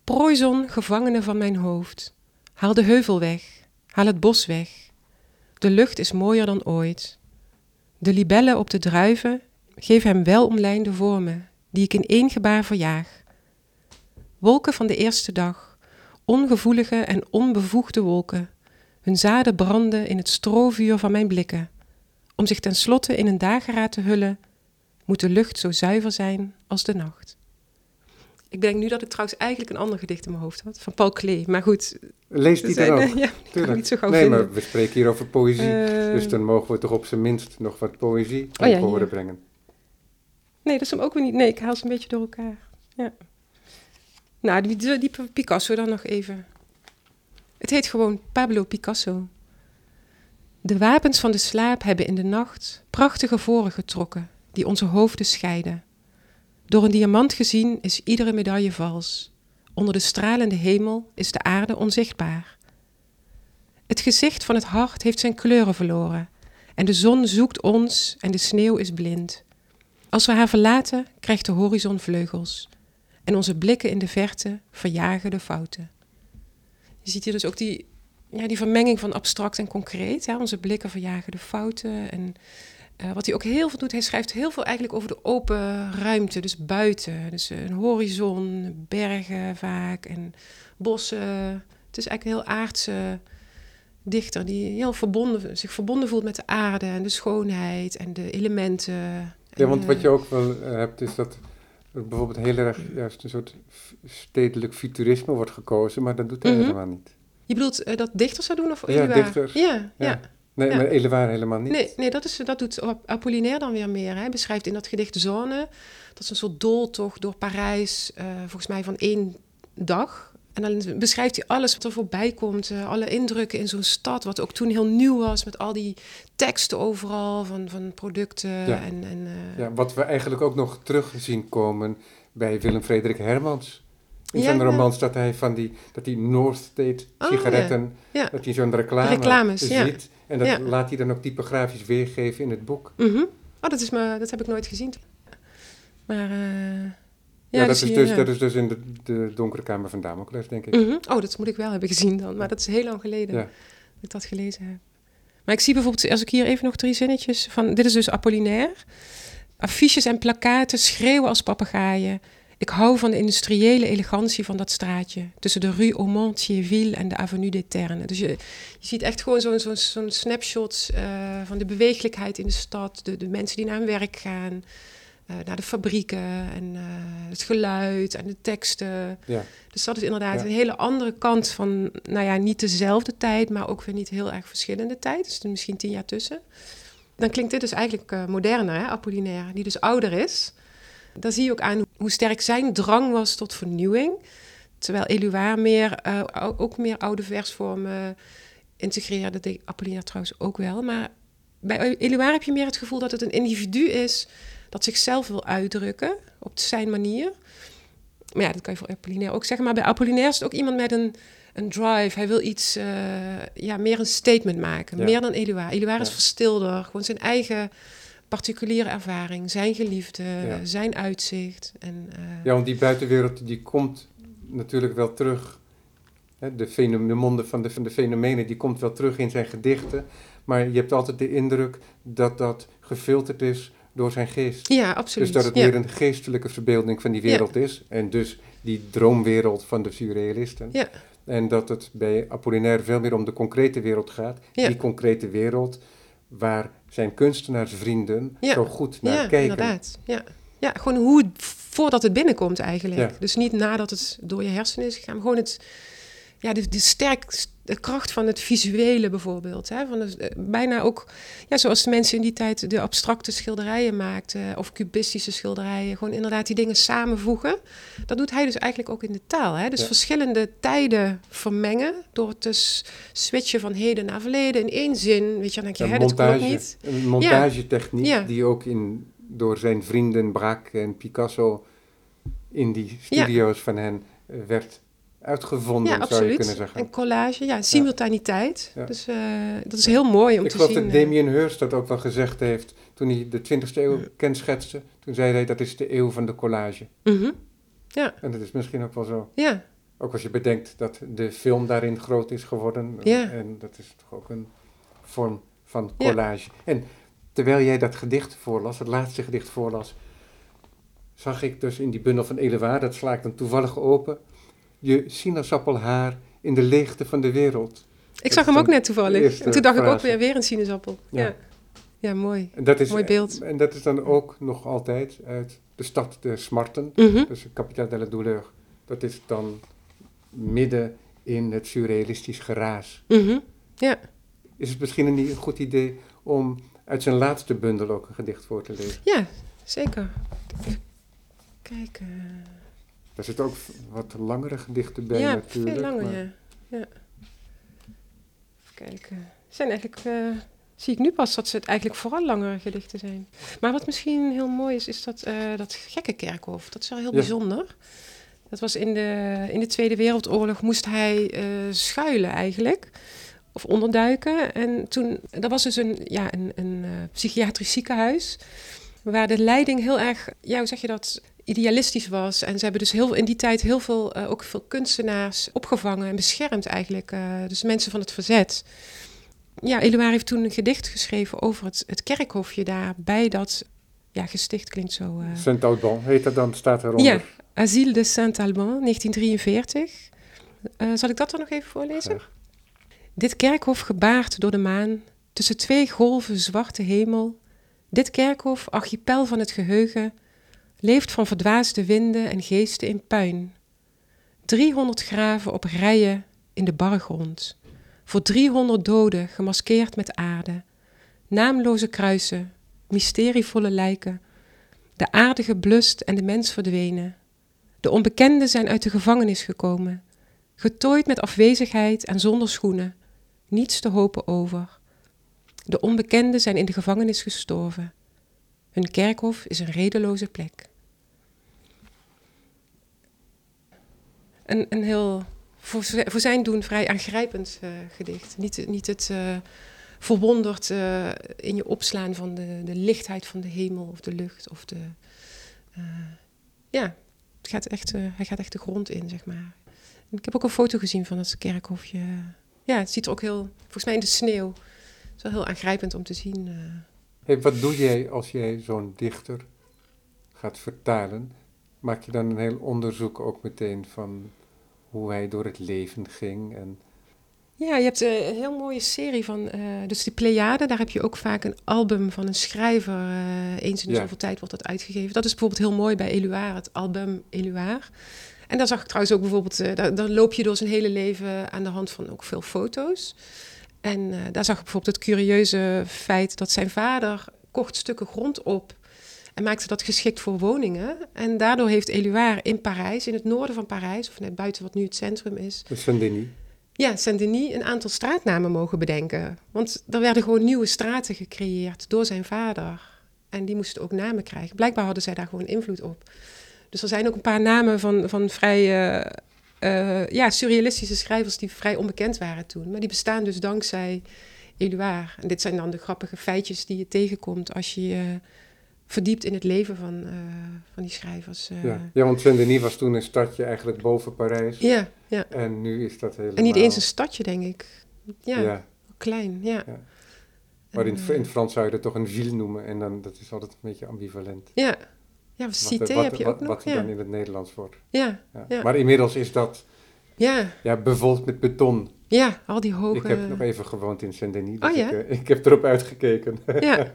Prooizon, gevangene van mijn hoofd. Haal de heuvel weg, haal het bos weg. De lucht is mooier dan ooit. De libellen op de druiven, geef hem wel omlijnde vormen, die ik in één gebaar verjaag. Wolken van de eerste dag, ongevoelige en onbevoegde wolken. Hun zaden branden in het stroovuur van mijn blikken. Om zich tenslotte in een dageraad te hullen, moet de lucht zo zuiver zijn als de nacht. Ik denk nu dat ik trouwens eigenlijk een ander gedicht in mijn hoofd had, van Paul Klee. Maar goed, Lees die zijn, dan *laughs* ook. ja, tuurlijk. niet zo gauw nee, vinden. maar we spreken hier over poëzie. Eh, dus dan mogen we toch op zijn minst nog wat poëzie Oh ja, aan horen hier. brengen. Nee, dat is hem ook weer niet. Nee, ik haal ze een beetje door elkaar. Ja. Nou, die, die, die Picasso dan nog even. Het heet gewoon Pablo Picasso. De wapens van de slaap hebben in de nacht prachtige voren getrokken, die onze hoofden scheiden. Door een diamant gezien is iedere medaille vals. Onder de stralende hemel is de aarde onzichtbaar. Het gezicht van het hart heeft zijn kleuren verloren, en de zon zoekt ons en de sneeuw is blind. Als we haar verlaten, krijgt de horizon vleugels. En onze blikken in de verte verjagen de fouten. Je ziet hier dus ook die, ja, die vermenging van abstract en concreet. Hè? Onze blikken verjagen de fouten. En eh, wat hij ook heel veel doet, hij schrijft heel veel eigenlijk over de open ruimte. Dus buiten. Dus een horizon, bergen vaak en bossen. Het is eigenlijk een heel aardse dichter die heel verbonden, zich verbonden voelt met de aarde en de schoonheid en de elementen. Ja, want wat eh, je ook wel eh, hebt, is dat er bijvoorbeeld heel erg juist een soort stedelijk futurisme wordt gekozen, maar dat doet hij Mhm. helemaal niet. Je bedoelt eh, dat dichters dat doen of Ja, dichters. Ja, ja. Ja. Nee, Ja. maar Elewaar helemaal niet. Nee, nee dat, is, dat doet Ap- Apollinaire dan weer meer. Hij beschrijft in dat gedicht Zone, dat is een soort dooltocht door Parijs, eh, volgens mij van één dag. En dan beschrijft hij alles wat er voorbij komt, eh, alle indrukken in zo'n stad, wat ook toen heel nieuw was, met al die teksten overal van, van producten. Ja. En, en, eh, Ja, wat we eigenlijk ook nog terug zien komen bij Willem Frederik Hermans. In zijn ja. romans dat hij van die, dat die North State Oh, sigaretten, ja. dat hij zo'n reclame Reclames, ziet. En dat Ja. laat hij dan ook typografisch weergeven in het boek. Mhm. Oh, dat, is me, dat heb ik nooit gezien. Maar, eh, ja, Ja, dat, zie is dus, ja. dat is dus in de, de donkere kamer van Damocles, denk ik. Mhm. Oh, dat moet ik wel hebben gezien dan. Maar dat is heel lang geleden Ja. dat ik dat gelezen heb. Maar ik zie bijvoorbeeld, als ik hier even nog drie zinnetjes van... Dit is dus Apollinaire. Affiches en plakaten schreeuwen als papegaaien. Ik hou van de industriële elegantie van dat straatje. Tussen de Rue Aumont-Thierville en de Avenue des Ternes. Dus je, je ziet echt gewoon zo'n zo'n zo'n snapshot uh, van de beweeglijkheid in de stad. De, de mensen die naar hun werk gaan. Uh, naar de fabrieken en uh, het geluid en de teksten. Ja. Dus dat is inderdaad Ja. een hele andere kant van, nou ja, niet dezelfde tijd, maar ook weer niet heel erg verschillende tijd. Dus er misschien tien jaar tussen. Dan klinkt dit dus eigenlijk uh, moderner, hè, Apollinaire, die dus ouder is. Dan zie je ook aan hoe sterk zijn drang was tot vernieuwing. Terwijl Eluard meer, uh, ook meer oude versvormen integreerde. Dat deed Apollinaire trouwens ook wel. Maar bij Eluard heb je meer het gevoel dat het een individu is dat zichzelf wil uitdrukken op zijn manier. Maar ja, dat kan je voor Apollinaire ook zeggen. Maar bij Apollinaire is het ook iemand met een, een drive. Hij wil iets, uh, ja, meer een statement maken. Ja. Meer dan. Eluard Ja. is verstilder. Gewoon zijn eigen particuliere ervaring. Zijn geliefde, Ja. zijn uitzicht. En, uh, Ja, want die buitenwereld die komt natuurlijk wel terug. Hè, de, fenom- de monden van de, van de fenomenen die komt wel terug in zijn gedichten. Maar je hebt altijd de indruk dat dat gefilterd is door zijn geest. ja, absoluut. Dus dat het ja. meer een geestelijke verbeelding van die wereld is. En dus die droomwereld van de surrealisten. Ja. En dat het bij Apollinaire veel meer om de concrete wereld gaat. Ja. Die concrete wereld waar zijn kunstenaarsvrienden Ja. zo goed naar ja, kijken. inderdaad. Ja. ja, gewoon hoe het voordat het binnenkomt eigenlijk. Ja. Dus niet nadat het door je hersenen is gegaan, gewoon het, ja, de, de sterk, de kracht van het visuele bijvoorbeeld. Hè? Van de, eh, bijna ook, ja, zoals de mensen in die tijd de abstracte schilderijen maakten, of cubistische schilderijen, gewoon inderdaad die dingen samenvoegen. Dat doet hij dus eigenlijk ook in de taal. Hè? Dus Ja. verschillende tijden vermengen door te switchen van heden naar verleden in één zin. Weet je, dan denk je, hè, dit klopt montage, niet. een montagetechniek Ja. die ook in, door zijn vrienden Braque en Picasso in die studio's van hen eh, werd uitgevonden, Ja, zou je kunnen zeggen. En collage, ja, simultaniteit. Ja. Dus eh, dat is heel mooi om Ik te geloof zien. dat eh. Damien Hirst dat ook wel gezegd heeft toen hij de 20e eeuw kenschetste. Toen zei hij dat is de eeuw van de collage. Mhm. En dat is misschien ook wel zo. Ja, Ook als je bedenkt dat de film daarin groot is geworden. Ja. En dat is toch ook een vorm van Ja. collage. En terwijl jij dat gedicht voorlas, het laatste gedicht voorlas, zag ik dus in die bundel van Elevaar, dat sla ik dan toevallig open, je sinaasappelhaar in de leegte van de wereld. ik zag hem ook net toevallig. En toen dacht ik ook weer, weer een sinaasappel. Ja. Ja. ja. mooi. En dat is, Mooi beeld. En dat is dan ook nog altijd uit de stad de Smarten, dus Capitale de la Douleur. Dat is dan midden in het surrealistisch geraas. Mhm. Ja. Is het misschien een, een goed idee om uit zijn laatste bundel ook een gedicht voor te lezen? ja, zeker. Kijken. Daar zitten ook wat langere gedichten bij ja, natuurlijk. veel langer, maar- ja. ja. Even kijken. Het zijn eigenlijk, eh, zie ik nu pas dat ze het eigenlijk vooral langere gedichten zijn. Maar wat misschien heel mooi is, is dat, eh dat gekke kerkhof. Dat is wel heel Ja. bijzonder. Dat was in de, in de Tweede Wereldoorlog moest hij eh, schuilen eigenlijk. Of onderduiken. En toen, dat was dus een, ja, een, een psychiatrisch ziekenhuis. Waar de leiding heel erg, ja, hoe zeg je dat, idealistisch was. En ze hebben dus heel, in die tijd heel veel, eh, ook veel kunstenaars opgevangen en beschermd eigenlijk. eh, dus mensen van het verzet. Ja, Eluard heeft toen een gedicht geschreven over het, het kerkhofje daar bij dat, ja, gesticht klinkt zo... eh, Saint-Alban heet dat dan, staat eronder. ja, Asile de Saint-Alban, 1943. Eh, zal ik dat dan nog even voorlezen? Graag. Dit kerkhof gebaard door de maan, tussen twee golven zwarte hemel. Dit kerkhof, archipel van het geheugen, leeft van verdwaasde winden en geesten in puin. 300 graven op rijen in de bargrond. Voor 300 doden gemaskeerd met aarde. Naamloze kruisen, mysterievolle lijken. De aarde geblust en de mens verdwenen. De onbekenden zijn uit de gevangenis gekomen. Getooid met afwezigheid en zonder schoenen. Niets te hopen over. De onbekenden zijn in de gevangenis gestorven. Hun kerkhof is een redeloze plek. Een, een heel, voor, zijn doen, vrij aangrijpend eh, gedicht. Niet, niet het eh, verwonderd eh, in je opslaan van de, de lichtheid van de hemel of de lucht. Of de, ja, het gaat echt, hij gaat echt de grond in, zeg maar. Ik heb ook een foto gezien van het kerkhofje. Ja, het ziet er ook heel, volgens mij in de sneeuw. Het is wel heel aangrijpend om te zien. wat doe jij als jij zo'n dichter gaat vertalen? Maak je dan een heel onderzoek ook meteen van hoe hij door het leven ging? En... Ja, je hebt eh, een heel mooie serie van, uh, dus die Pleiade, daar heb je ook vaak een album van een schrijver. Uh, eens in de Ja. zoveel tijd wordt dat uitgegeven. Dat is bijvoorbeeld heel mooi bij Eluard, het album Eluard. En daar zag ik trouwens ook bijvoorbeeld, eh, daar, dan loop je door zijn hele leven aan de hand van ook veel foto's. En eh, daar zag ik bijvoorbeeld het curieuze feit dat zijn vader kocht stukken grond op en maakte dat geschikt voor woningen. En daardoor heeft Eluard in Parijs, in het noorden van Parijs, of net buiten wat nu het centrum is, De Saint-Denis. ja, Saint-Denis een aantal straatnamen mogen bedenken. Want er werden gewoon nieuwe straten gecreëerd door zijn vader. En die moesten ook namen krijgen. Blijkbaar hadden zij daar gewoon invloed op. Dus er zijn ook een paar namen van, van vrij eh, eh, ja, surrealistische schrijvers die vrij onbekend waren toen. Maar die bestaan dus dankzij Éluard. En dit zijn dan de grappige feitjes die je tegenkomt als je je verdiept in het leven van, eh, van die schrijvers. eh. Ja. ja, want Saint-Denis was toen een stadje eigenlijk boven Parijs. ja, ja. En nu is dat helemaal... En niet eens een stadje, denk ik. Ja, Ja, klein, ja. Ja. maar in, En, in het Frans zou je dat toch een ville noemen. En dan, dat is altijd een beetje ambivalent. Ja, ja Wat, cité wat, heb je wat, ook nog. wat ja. dan in het Nederlands wordt. Ja. Maar inmiddels is dat ja, ja, bevolkt met beton. ja, al die hoge... Ik heb nog even gewoond in Saint-Denis, dus Oh, ja? ik, eh, ik heb erop uitgekeken. ja. *laughs*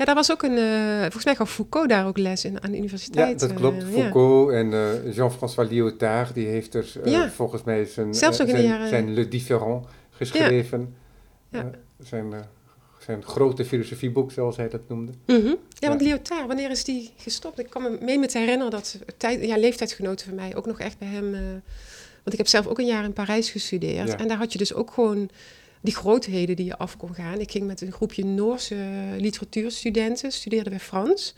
ja, daar was ook een... eh, volgens mij gaf Foucault daar ook les in, aan de Ja, universiteit. dat eh, klopt. ja. Foucault en eh, Jean-François Lyotard, die heeft er Ja. volgens mij zijn, Zelfs de zijn, jaren- zijn Le Différent geschreven. Ja. Zijn, zijn grote filosofieboek, zoals hij dat noemde. Mhm. Ja, want Ja. Lyotard, wanneer is die gestopt? Ik kan me mee met herinneren dat tijd, ja, leeftijdsgenoten van mij ook nog echt bij hem... want ik heb zelf ook een jaar in Parijs gestudeerd. Ja. En daar had je dus ook gewoon die grootheden die je af kon gaan. Ik ging met een groepje Noorse literatuurstudenten, studeerde bij Frans.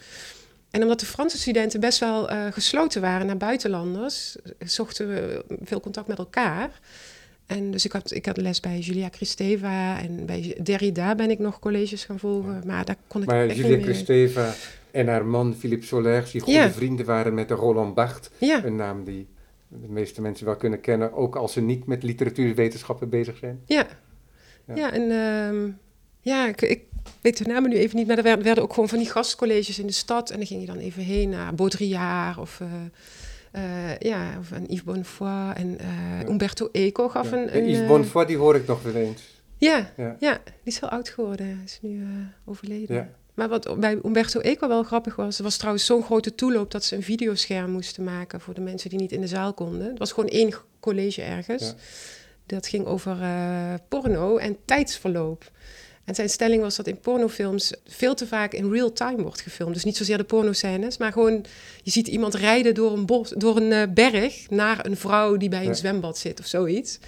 En omdat de Franse studenten best wel eh, gesloten waren naar buitenlanders, zochten we veel contact met elkaar. En dus ik had, ik had les bij Julia Kristeva en bij Derrida ben ik nog colleges gaan volgen. Maar daar kon ik Maar echt Julia. Kristeva en haar man Philippe Soler, die goede Ja. vrienden waren met de Roland Barthes. Ja, Een naam die de meeste mensen wel kunnen kennen, ook als ze niet met literatuurwetenschappen bezig zijn. ja. Ja. Ja, en ehm, ja, ik, ik weet de namen nu even niet, maar er werden, werden ook gewoon van die gastcolleges in de stad. En dan ging je dan even heen naar Baudrillard of, eh, eh, ja, of een Yves Bonnefoy. En Ja. Umberto Eco gaf Ja. een... En een Yves Bonnefoy, die hoor ik nog wel eens. Ja, Ja. ja, die is heel oud geworden. Hij is nu overleden. Ja. Maar wat bij Umberto Eco wel grappig was, was trouwens zo'n grote toeloop dat ze een videoscherm moesten maken voor de mensen die niet in de zaal konden. Het was gewoon één college ergens. Dat ging over eh, porno en tijdsverloop. En zijn stelling was dat in pornofilms veel te vaak in real time wordt gefilmd. Dus niet zozeer de pornoscènes, maar gewoon je ziet iemand rijden door een, bos, door een eh, berg naar een vrouw die bij een Ja. zwembad zit of zoiets.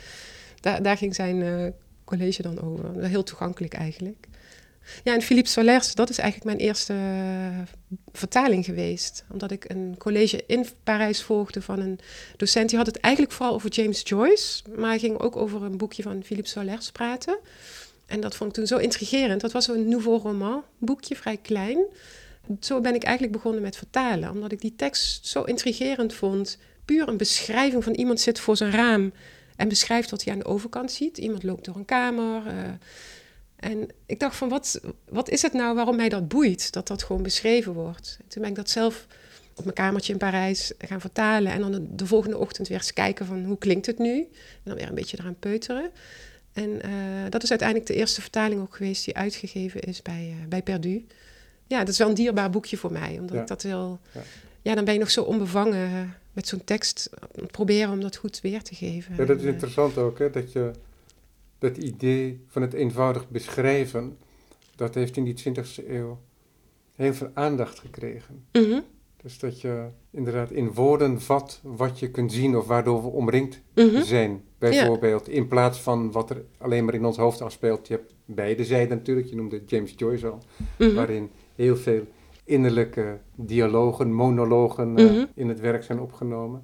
Daar, daar ging zijn eh, college dan over. Heel toegankelijk eigenlijk. Ja, en Philippe Solers, dat is eigenlijk mijn eerste eh, vertaling geweest. Omdat ik een college in Parijs volgde van een docent. Die had het eigenlijk vooral over James Joyce. Maar ging ook over een boekje van Philippe Solers praten. En dat vond ik toen zo intrigerend. Dat was zo'n nouveau roman boekje, vrij klein. Zo ben ik eigenlijk begonnen met vertalen. Omdat ik die tekst zo intrigerend vond. Puur een beschrijving van iemand zit voor zijn raam en beschrijft wat hij aan de overkant ziet. Iemand loopt door een kamer. eh, en ik dacht van, wat, wat is het nou waarom mij dat boeit? Dat dat gewoon beschreven wordt. En toen ben ik dat zelf op mijn kamertje in Parijs gaan vertalen. En dan de, de volgende ochtend weer eens kijken van, hoe klinkt het nu? En dan weer een beetje eraan peuteren. En eh, dat is uiteindelijk de eerste vertaling ook geweest die uitgegeven is bij, eh, bij Perdu. Ja, dat is wel een dierbaar boekje voor mij. Omdat Ja. ik dat heel... Ja. Ja. dan ben je nog zo onbevangen eh, met zo'n tekst. Proberen om dat goed weer te geven. Ja, dat is interessant ook, hè, dat je dat idee van het eenvoudig beschrijven, dat heeft in die 20e eeuw heel veel aandacht gekregen. mhm, Dus dat je inderdaad in woorden vat wat je kunt zien of waardoor we omringd mhm. zijn. Bijvoorbeeld, in plaats van wat er alleen maar in ons hoofd afspeelt. Je hebt beide zijden natuurlijk, je noemde James Joyce al, Mhm. waarin heel veel innerlijke dialogen, monologen eh, in het werk zijn opgenomen.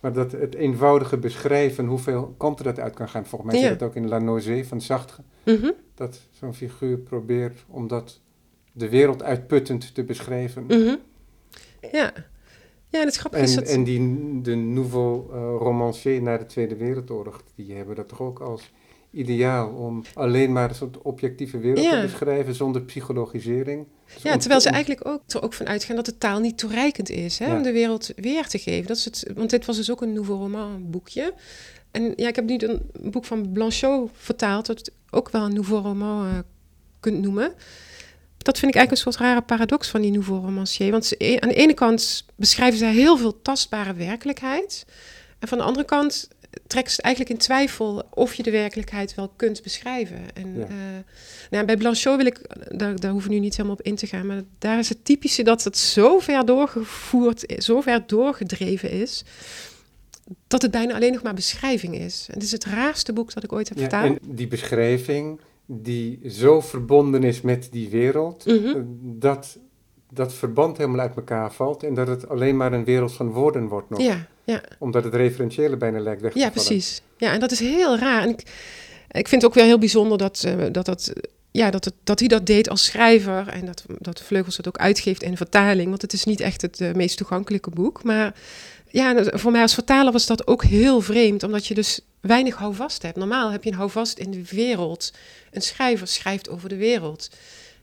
Maar dat het eenvoudige beschrijven, hoeveel kanten dat uit kan gaan. Volgens mij Ja. zit het ook in La Nausée van Sartre. Mhm, Dat zo'n figuur probeert om dat de wereld uitputtend te beschrijven. mhm. Ja. Ja, en het grappige is En, dat... en die, de nouveau eh, romancier na de Tweede Wereldoorlog, die hebben dat toch ook als ideaal om alleen maar een soort objectieve wereld Ja. te beschrijven zonder psychologisering. Dus Ja, terwijl ze eigenlijk ook, er ook van uitgaan dat de taal niet toereikend is hè, Ja. om de wereld weer te geven. Dat is het, want dit was dus ook een nouveau roman boekje. En ja, ik heb nu een boek van Blanchot vertaald, dat ook wel een nouveau roman eh, kunt noemen. Dat vind ik eigenlijk een soort rare paradox van die nouveau romancier. Want ze, aan de ene kant beschrijven zij heel veel tastbare werkelijkheid. En van de andere kant het eigenlijk in twijfel of je de werkelijkheid wel kunt beschrijven. En Ja. eh, nou, bij Blanchot wil ik, daar, daar hoeven we nu niet helemaal op in te gaan, maar daar is het typische dat het zo ver doorgevoerd zo ver doorgedreven is, dat het bijna alleen nog maar beschrijving is. En het is het raarste boek dat ik ooit heb Ja, vertaald. en die beschrijving die zo verbonden is met die wereld, Mhm. eh, dat dat verband helemaal uit elkaar valt en dat het alleen maar een wereld van woorden wordt nog. Ja, ja, Omdat het referentiële bijna lijkt weg te ja, vallen. precies. Ja, en dat is heel raar. En ik, ik vind het ook weer heel bijzonder dat, eh, dat, dat, ja, dat, het, dat hij dat deed als schrijver en dat, dat Vleugels het ook uitgeeft in vertaling. Want het is niet echt het eh, meest toegankelijke boek. Maar ja, voor mij als vertaler was dat ook heel vreemd, omdat je dus weinig houvast hebt. Normaal heb je een houvast in de wereld. Een schrijver schrijft over de wereld.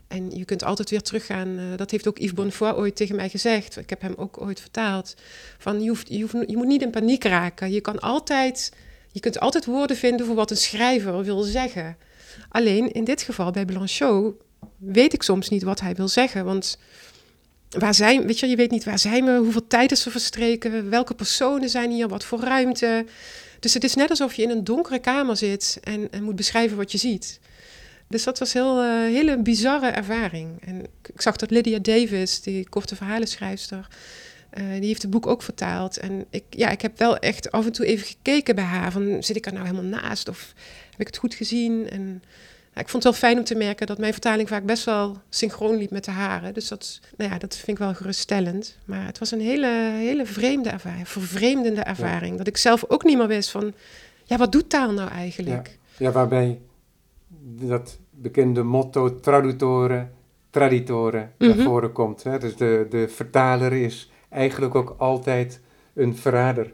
En je kunt altijd weer teruggaan. eh, dat heeft ook Yves Bonnefoy ooit tegen mij gezegd. Ik heb hem ook ooit vertaald. Van je, hoeft, je, hoeft, je moet niet in paniek raken. Je kan altijd, je kunt altijd woorden vinden voor wat een schrijver wil zeggen. Alleen in dit geval bij Blanchot weet ik soms niet wat hij wil zeggen. Want waar zijn, weet je, je weet niet waar zijn we, hoeveel tijd is er verstreken, welke personen zijn hier, wat voor ruimte. Dus het is net alsof je in een donkere kamer zit en, en moet beschrijven wat je ziet. Dus dat was heel, eh, hele bizarre ervaring. En ik, zag dat Lydia Davis, die korte verhalenschrijfster, eh, die heeft het boek ook vertaald. En ik, ja, ik heb wel echt af en toe even gekeken bij haar. Van, zit ik er nou helemaal naast? Of heb ik het goed gezien? En ja, ik vond het wel fijn om te merken dat mijn vertaling vaak best wel synchroon liep met de haren. Dus dat, nou ja, dat vind ik wel geruststellend. Maar het was een hele, hele vreemde ervaring, vervreemdende ervaring. Dat ik zelf ook niet meer wist van, ja, wat doet taal nou eigenlijk? Ja, waarbij dat bekende motto traduttore, traditore Mhm. naar voren komt. Hè? Dus de, de vertaler is eigenlijk ook altijd een verrader. In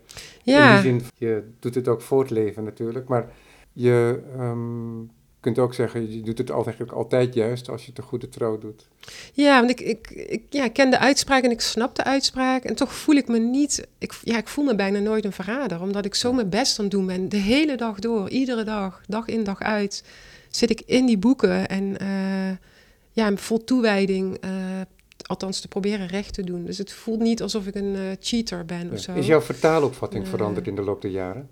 Ja, die zin, je doet het ook voortleven natuurlijk, maar je ehm, kunt ook zeggen, je doet het eigenlijk altijd juist als je het een goede trouw doet. Ja, want ik, ik, ik, ja, ik ken de uitspraak en ik snap de uitspraak. En toch voel ik me niet... Ik, ja, ik voel me bijna nooit een verrader. Omdat ik zo mijn best aan het doen ben. De hele dag door. Iedere dag. Dag in, dag uit. Zit ik in die boeken. En eh, ja, vol toewijding... eh, althans te proberen recht te doen. Dus het voelt niet alsof ik een eh, cheater ben Ja. of zo. Is jouw vertaalopvatting veranderd in de loop der jaren?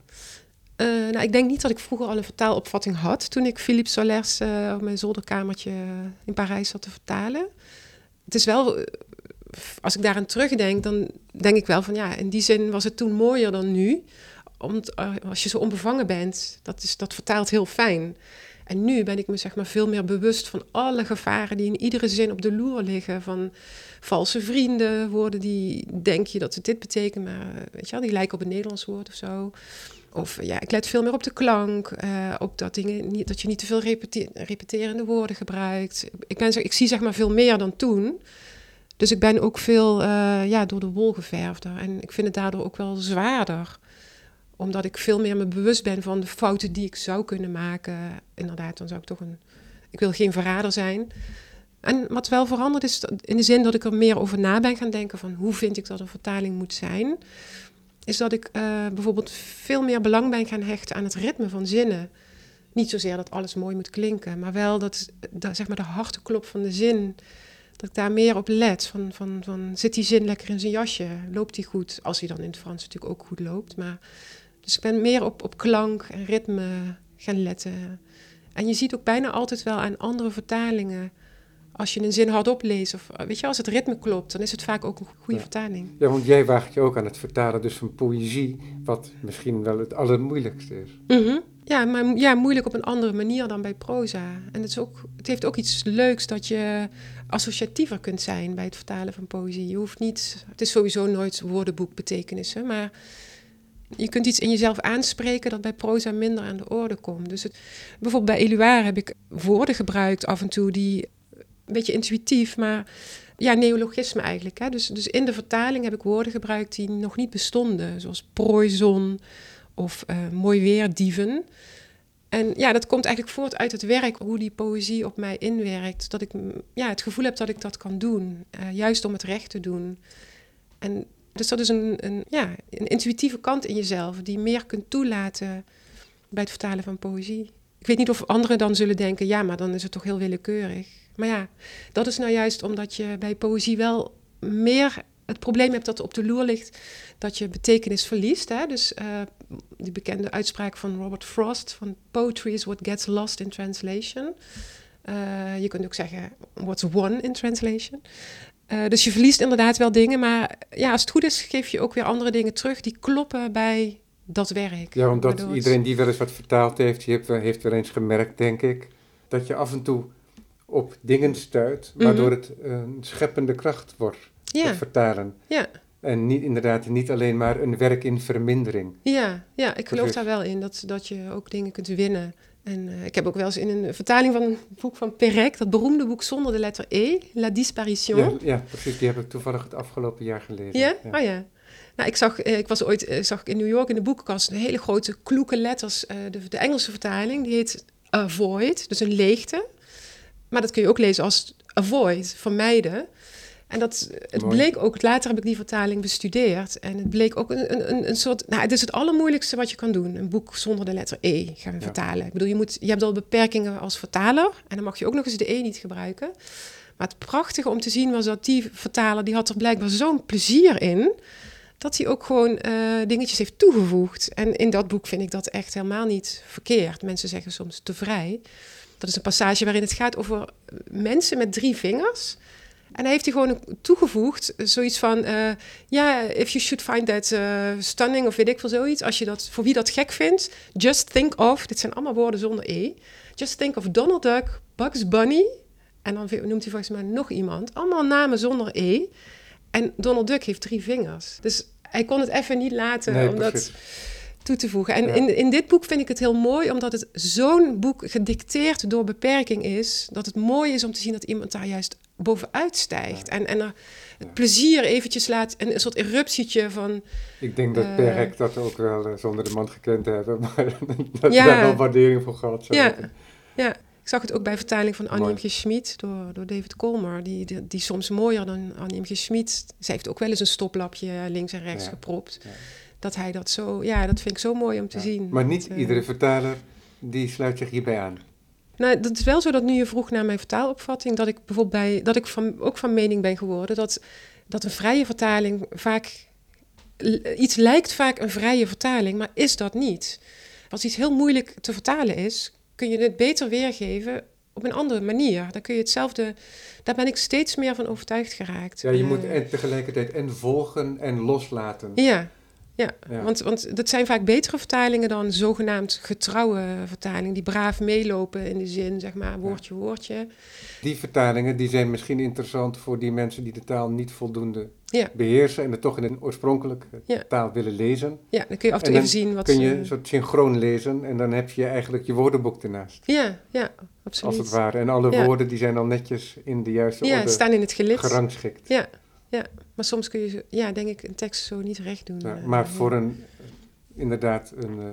Nou, ik denk niet dat ik vroeger al een vertaalopvatting had toen ik Philippe Solers op mijn zolderkamertje in Parijs zat te vertalen. Het is wel, als ik daaraan terugdenk, dan denk ik wel van ja, in die zin was het toen mooier dan nu. Omdat eh, als je zo onbevangen bent, dat, is, dat vertaalt heel fijn. En nu ben ik me zeg maar veel meer bewust van alle gevaren die in iedere zin op de loer liggen. Van valse vrienden, woorden die denk je dat het dit betekent, maar weet je wel, die lijken op een Nederlands woord of zo. Of ja, ik let veel meer op de klank, eh, op dat, dingen niet, dat je niet te veel repete- repeterende woorden gebruikt. Ik, ben, ik zie zeg maar veel meer dan toen. Dus ik ben ook veel eh, ja, door de wol geverfder. En ik vind het daardoor ook wel zwaarder. Omdat ik veel meer me bewust ben van de fouten die ik zou kunnen maken. Inderdaad, dan zou ik toch een... Ik wil geen verrader zijn. En wat wel veranderd is, in de zin dat ik er meer over na ben gaan denken van hoe vind ik dat een vertaling moet zijn, is dat ik eh, bijvoorbeeld veel meer belang ben gaan hechten aan het ritme van zinnen. Niet zozeer dat alles mooi moet klinken, maar wel dat, zeg maar de harteklop van de zin, dat ik daar meer op let. Van, van, van zit die zin lekker in zijn jasje? Loopt die goed? Als hij dan in het Frans natuurlijk ook goed loopt. Maar, dus ik ben meer op, op klank en ritme gaan letten. En je ziet ook bijna altijd wel aan andere vertalingen. Als je een zin hardop leest, of eh, weet je, als het ritme klopt, dan is het vaak ook een goede Ja. vertaling. Ja, want jij waagt je ook aan het vertalen dus van poëzie, wat misschien wel het allermoeilijkste is. Mhm. Ja, maar ja, moeilijk op een andere manier dan bij proza. En het, is ook, het heeft ook iets leuks dat je associatiever kunt zijn bij het vertalen van poëzie. Je hoeft niet, het is sowieso nooit woordenboekbetekenissen, maar je kunt iets in jezelf aanspreken dat bij proza minder aan de orde komt. Dus het, bijvoorbeeld bij Eluard heb ik woorden gebruikt af en toe die een beetje intuïtief, maar ja, neologisme eigenlijk. Hè? Dus, dus in de vertaling heb ik woorden gebruikt die nog niet bestonden, zoals prooizon of eh, mooi weer dieven. En ja, dat komt eigenlijk voort uit het werk, hoe die poëzie op mij inwerkt. Dat ik ja, het gevoel heb dat ik dat kan doen, eh, juist om het recht te doen. En dus dat is een, een, ja, een intuïtieve kant in jezelf, die meer kunt toelaten bij het vertalen van poëzie. Ik weet niet of anderen dan zullen denken, ja, maar dan is het toch heel willekeurig. Maar ja, dat is nou juist omdat je bij poëzie wel meer het probleem hebt dat op de loer ligt dat je betekenis verliest. Hè? Dus uh, die bekende uitspraak van Robert Frost van poetry is what gets lost in translation. Uh, je kunt ook zeggen what's won in translation. Uh, dus je verliest inderdaad wel dingen, maar ja, als het goed is, geef je ook weer andere dingen terug die kloppen bij dat werk. Ja, omdat iedereen die wel eens wat vertaald heeft, die heeft, heeft wel eens gemerkt, denk ik, dat je af en toe op dingen stuit, waardoor mhm. het een scheppende kracht wordt, ja. het vertalen. Ja. En niet, inderdaad niet alleen maar een werk in vermindering. Ja, ja ik geloof daar wel in, dat, dat je ook dingen kunt winnen. En uh, ik heb ook wel eens in een vertaling van een boek van Perec, dat beroemde boek zonder de letter E, La Disparition. Ja, ja precies, die heb ik toevallig het afgelopen jaar gelezen. Ja? ja. Oh ja. Nou, ik zag, eh, ik was ooit eh, zag ik in New York in de boekenkast een hele grote kloeke letters. de, de Engelse vertaling, die heet avoid, dus een leegte. Maar dat kun je ook lezen als avoid, vermijden. En dat, het bleek ook, later heb ik die vertaling bestudeerd. En het bleek ook een, een, een soort. Nou, het is het allermoeilijkste wat je kan doen. Een boek zonder de letter E gaan vertalen. Ik bedoel, je, moet, je hebt al beperkingen als vertaler. En dan mag je ook nog eens de E niet gebruiken. Maar het prachtige om te zien was dat die vertaler, die had er blijkbaar zo'n plezier in. Dat hij ook gewoon uh, dingetjes heeft toegevoegd. En in dat boek vind ik dat echt helemaal niet verkeerd. Mensen zeggen soms te vrij. Dat is een passage waarin het gaat over mensen met drie vingers. En hij heeft hij gewoon toegevoegd, zoiets van, uh, ja, if you should find that uh, stunning of weet ik veel zoiets, als je dat, voor wie dat gek vindt, just think of, dit zijn allemaal woorden zonder E, just think of Donald Duck, Bugs Bunny, en dan noemt hij volgens mij nog iemand, allemaal namen zonder E. En Donald Duck heeft drie vingers. Dus hij kon het even niet laten nee, om dat toe te voegen. En in, in dit boek vind ik het heel mooi, omdat het zo'n boek gedicteerd door beperking is, dat het mooi is om te zien dat iemand daar juist bovenuit stijgt. En, en er het plezier eventjes laat, en een soort eruptietje van... Ik denk dat uh, Perek dat ook wel uh, zonder de man gekend hebben, *laughs* maar dat ja. daar wel waardering voor gehad zou ja. ja, ik zag het ook bij vertaling van Annie Schmid door, door David Colmer, die, die, die, soms mooier dan Annie Schmid. Zij heeft ook wel eens een stoplapje links en rechts gepropt. Dat hij dat zo, ja, dat vind ik zo mooi om te zien. Maar niet uh, iedere vertaler die sluit zich hierbij aan. Nou, dat is wel zo dat nu je vroeg naar mijn vertaalopvatting, dat ik bijvoorbeeld bij, dat ik van, ook van mening ben geworden dat, dat een vrije vertaling vaak, iets lijkt vaak een vrije vertaling, maar is dat niet. Als iets heel moeilijk te vertalen is, kun je het beter weergeven op een andere manier. Dan kun je hetzelfde, daar ben ik steeds meer van overtuigd geraakt. Ja, je moet eh, en tegelijkertijd en volgen en loslaten. Ja, ja, Want, want dat zijn vaak betere vertalingen dan zogenaamd getrouwe vertalingen, die braaf meelopen in de zin, zeg maar, woordje, woordje. Die vertalingen die zijn misschien interessant voor die mensen die de taal niet voldoende beheersen en het toch in een oorspronkelijke taal willen lezen. Ja, dan kun je af en toe even zien wat kun je een soort synchroon lezen en dan heb je eigenlijk je woordenboek ernaast. Ja, ja, absoluut. Als het ware. En alle woorden die zijn al netjes in de juiste ja, orde staan in het gelid. gerangschikt. Ja, ja. Maar soms kun je, ja, denk ik, een tekst zo niet recht doen. Ja, eh, maar voor een, inderdaad, een uh,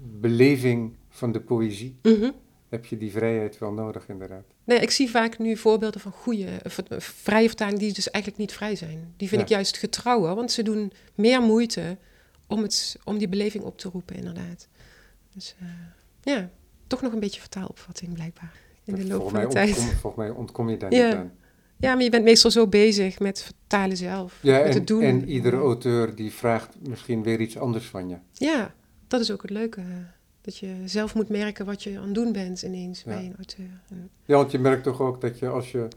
beleving van de poëzie mhm. heb je die vrijheid wel nodig, inderdaad. Nee, ik zie vaak nu voorbeelden van goede, uh, vrije vertalingen die dus eigenlijk niet vrij zijn. Die vind ik juist getrouwer, want ze doen meer moeite om, het, om die beleving op te roepen, inderdaad. Dus ja, toch nog een beetje vertaalopvatting blijkbaar in de loop van de tijd. volgens mij ontkom je daar *laughs* niet aan. Ja, maar je bent meestal zo bezig met vertalen zelf. Ja, met en, het doen. en iedere auteur die vraagt misschien weer iets anders van je. Ja, dat is ook het leuke. Dat je zelf moet merken wat je aan het doen bent ineens bij een auteur. Ja, want je merkt toch ook dat je als je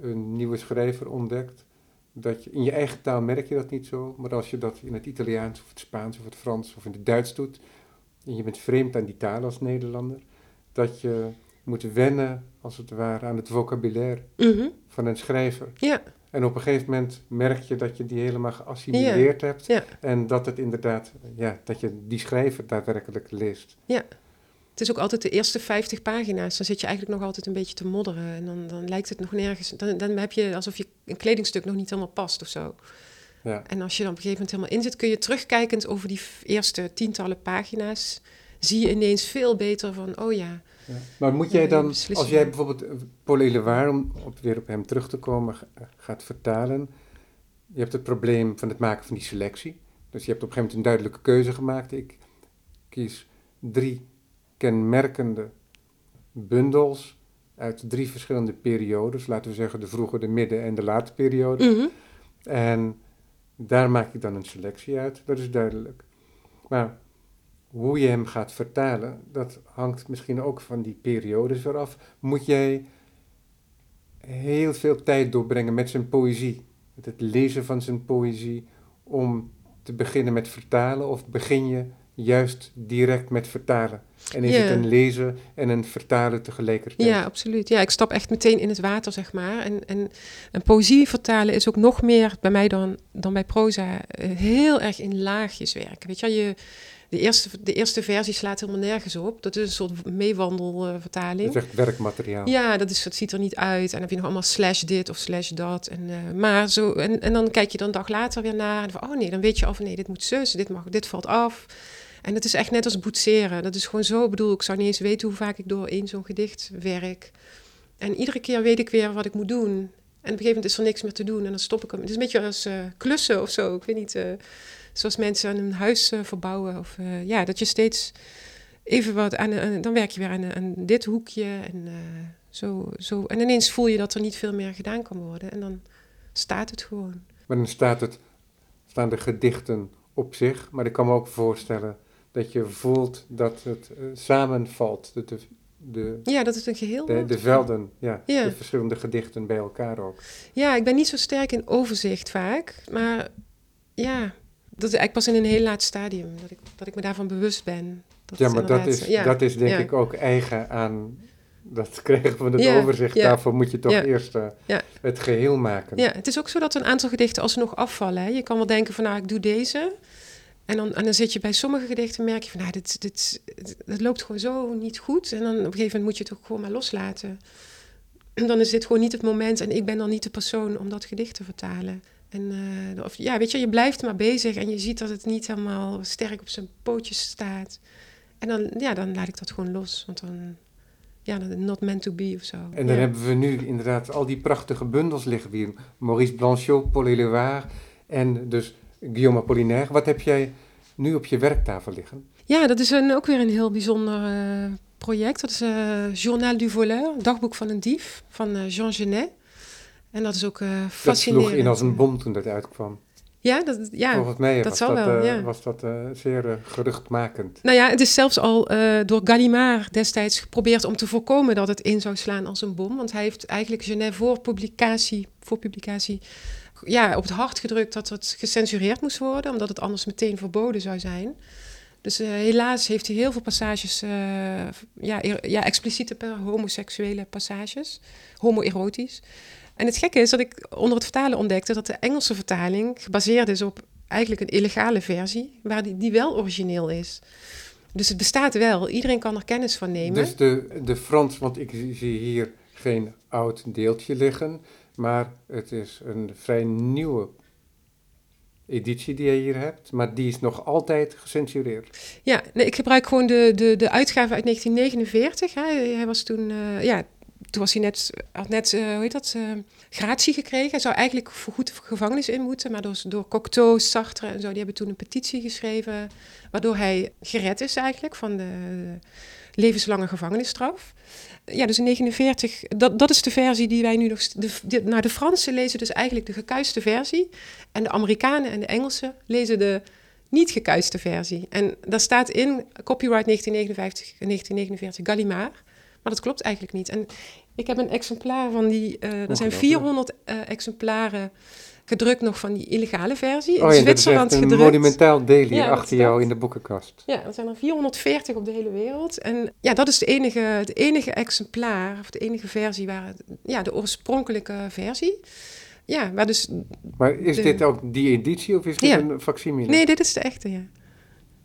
een nieuwe schrijver ontdekt, dat je in je eigen taal merk je dat niet zo, maar als je dat in het Italiaans of het Spaans of het Frans of in het Duits doet, en je bent vreemd aan die taal als Nederlander, dat je moet wennen, als het ware, aan het vocabulaire mhm. van een schrijver. Ja. En op een gegeven moment merk je dat je die helemaal geassimileerd hebt. Ja. En dat het inderdaad, ja, dat je die schrijver daadwerkelijk leest. Ja. Het is ook altijd de eerste 50 pagina's. Dan zit je eigenlijk nog altijd een beetje te modderen. En dan, dan lijkt het nog nergens. Dan, dan heb je alsof je een kledingstuk nog niet helemaal past of zo. Ja. En als je dan op een gegeven moment helemaal in zit, kun je terugkijkend over die eerste tientallen pagina's zie je ineens veel beter van, oh ja. Ja. Maar moet jij dan, als jij bijvoorbeeld eh, Paul Éluard, om op, weer op hem terug te komen, ga- gaat vertalen. Je hebt het probleem van het maken van die selectie. Dus je hebt op een gegeven moment een duidelijke keuze gemaakt. Ik kies drie kenmerkende bundels uit drie verschillende periodes. Laten we zeggen de vroege, de midden en de late periode. Mhm. En daar maak ik dan een selectie uit, dat is duidelijk. Maar hoe je hem gaat vertalen, dat hangt misschien ook van die periodes weer af. Moet jij heel veel tijd doorbrengen met zijn poëzie, met het lezen van zijn poëzie, om te beginnen met vertalen? Of begin je juist direct met vertalen? En is Ja. het een lezen en een vertalen tegelijkertijd? Ja, absoluut. Ja, ik stap echt meteen in het water, zeg maar. En, en, en poëzie vertalen is ook nog meer bij mij dan, dan bij proza eh, heel erg in laagjes werken. Weet je, je de, eerste, de eerste versie slaat helemaal nergens op. Dat is een soort meewandelvertaling. Dat is echt werkmateriaal. Ja, dat, is, dat ziet er niet uit. En dan heb je nog allemaal slash dit of slash dat. En, eh, maar zo, en, en dan kijk je dan een dag later weer naar. En van, oh nee, dan weet je al van nee, dit moet zus, dit, mag, dit valt af. En het is echt net als boetseren. Dat is gewoon zo. Ik bedoel, ik zou niet eens weten hoe vaak ik door één zo'n gedicht werk. En iedere keer weet ik weer wat ik moet doen. En op een gegeven moment is er niks meer te doen. En dan stop ik hem. Het is een beetje als eh, klussen of zo. Ik weet niet, eh, zoals mensen aan een huis eh, verbouwen. Of eh, ja, dat je steeds even wat aan, aan- dan werk je weer aan, aan dit hoekje en eh, zo, zo. En ineens voel je dat er niet veel meer gedaan kan worden. En dan staat het gewoon. Maar dan staat het, staan de gedichten op zich, maar ik kan me ook voorstellen dat je voelt dat het samenvalt, de, de, de, Ja, dat het een geheel de, de velden, ja, Ja. de verschillende gedichten bij elkaar ook. Ja, ik ben niet zo sterk in overzicht vaak. Maar ja, dat is eigenlijk pas in een heel laat stadium dat ik, dat ik me daarvan bewust ben. Dat Ja, maar dat is, ja, dat is denk ja. ik ook eigen aan dat *laughs* krijgen van het Ja, overzicht. Daarvoor moet je toch eerst eh, het geheel maken. Ja, het is ook zo dat een aantal gedichten alsnog afvallen. Hè. Je kan wel denken van, nou, ik doe deze. En dan, en dan zit je bij sommige gedichten, merk je van, nou, dit, dit, dit loopt gewoon zo niet goed. En dan op een gegeven moment moet je het ook gewoon maar loslaten. En dan is dit gewoon niet het moment en ik ben dan niet de persoon om dat gedicht te vertalen. En eh, of, ja, weet je, je blijft maar bezig en je ziet dat het niet helemaal sterk op zijn pootjes staat. En dan, ja, dan laat ik dat gewoon los, want dan, ja, not meant to be of zo. En dan ja. hebben we nu inderdaad al die prachtige bundels liggen hier. Maurice Blanchot, Paul Éluard en dus Guillaume Apollinaire. Wat heb jij nu op je werktafel liggen? Ja, dat is een, ook weer een heel bijzonder eh, project. Dat is eh, Journal du Voleur, dagboek van een dief, van eh, Jean Genet. En dat is ook Dat fascinerend. sloeg in als een bom toen dat uitkwam. Ja, dat, ja. Volgens mij dat was, zal dat, wel, eh, ja. was dat eh, zeer geruchtmakend. Nou ja, het is zelfs al door Gallimard destijds geprobeerd om te voorkomen dat het in zou slaan als een bom. Want hij heeft eigenlijk Genet voor publicatie, voor publicatie ja, op het hart gedrukt dat het gecensureerd moest worden, omdat het anders meteen verboden zou zijn. Dus helaas heeft hij heel veel passages, ja, er- ja, expliciete per- homoseksuele passages, homoerotisch. En het gekke is dat ik onder het vertalen ontdekte dat de Engelse vertaling gebaseerd is op eigenlijk een illegale versie, waar die, die wel origineel is. Dus het bestaat wel, iedereen kan er kennis van nemen. Dus de, de Frans, want ik zie hier geen oud deeltje liggen, maar het is een vrij nieuwe editie die je hier hebt, maar die is nog altijd gecensureerd. Ja, nee, ik gebruik gewoon de, de, de uitgave uit 1949. Hè. Hij was toen, eh, ja, toen was hij net, had net, eh, hoe heet dat, eh, gratie gekregen. Hij zou eigenlijk voorgoed de gevangenis in moeten, maar door, door Cocteau, Sartre en zo, die hebben toen een petitie geschreven, waardoor hij gered is eigenlijk van de levenslange gevangenisstraf. Ja, dus in 49, dat, dat is de versie die wij nu nog... De, de, nou, de Fransen lezen dus eigenlijk de gekuiste versie. En de Amerikanen en de Engelsen lezen de niet gekuiste versie. En daar staat in copyright 1959, 1949 Gallimard. Maar dat klopt eigenlijk niet. En ik heb een exemplaar van die... eh, er zijn Ongelooflijk. 400 eh, exemplaren gedrukt nog van die illegale versie. In Oh ja, Zwitserland echt een gedrukt. monumentaal deel hier Ja, achter jou in de boekenkast. Ja, er zijn er 440 op de hele wereld. En ja, dat is de enige, het enige exemplaar, of de enige versie waar... het- Ja, de oorspronkelijke versie. Ja, waar dus... Maar is De- dit ook die editie of is dit Ja. een facsimile? Nee, dit is de echte, ja.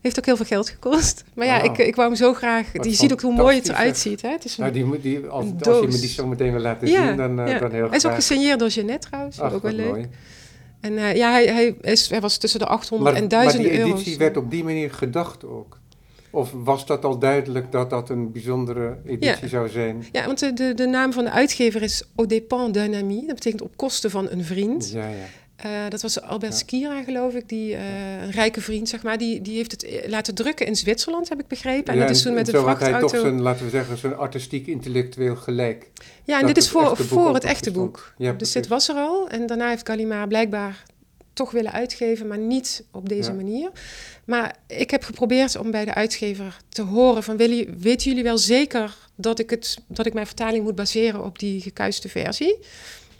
Heeft ook heel veel geld gekost. Maar ja, ik, ik wou hem zo graag... Je ziet ook hoe mooi het eruit ziet, hè? Het is een, Nou, die, die, als, Een als je me die zo meteen wil laten Ja, zien, dan, ja. dan heel Hij is ook graag. gesigneerd door Jeannette trouwens. Ach, ook wel leuk. mooi. En eh, ja, hij, hij, is, hij was tussen de 800 Maar, en maar 1000 die euro's. editie werd op die manier gedacht ook. Of was dat al duidelijk dat dat een bijzondere editie Ja. zou zijn? Ja, want de, de, de naam van de uitgever is Au dépens d'un ami. Dat betekent op kosten van een vriend. Ja, ja. Eh, dat was Albert Ja. Skira, geloof ik, die, eh, een rijke vriend, zeg maar. Die, die heeft het eh, laten drukken in Zwitserland, heb ik begrepen. En Ja, dat is toen met een zo had hij toch vrachtauto... zijn, laten we zeggen, zijn artistiek intellectueel gelijk. Ja, en dit is voor, voor het echte boek. Ja, dus dit was er al. En daarna heeft Gallimard blijkbaar toch willen uitgeven, maar niet op deze Ja. manier. Maar ik heb geprobeerd om bij de uitgever te horen van... Weten jullie wel zeker dat ik, het, dat ik mijn vertaling moet baseren op die gekuiste versie?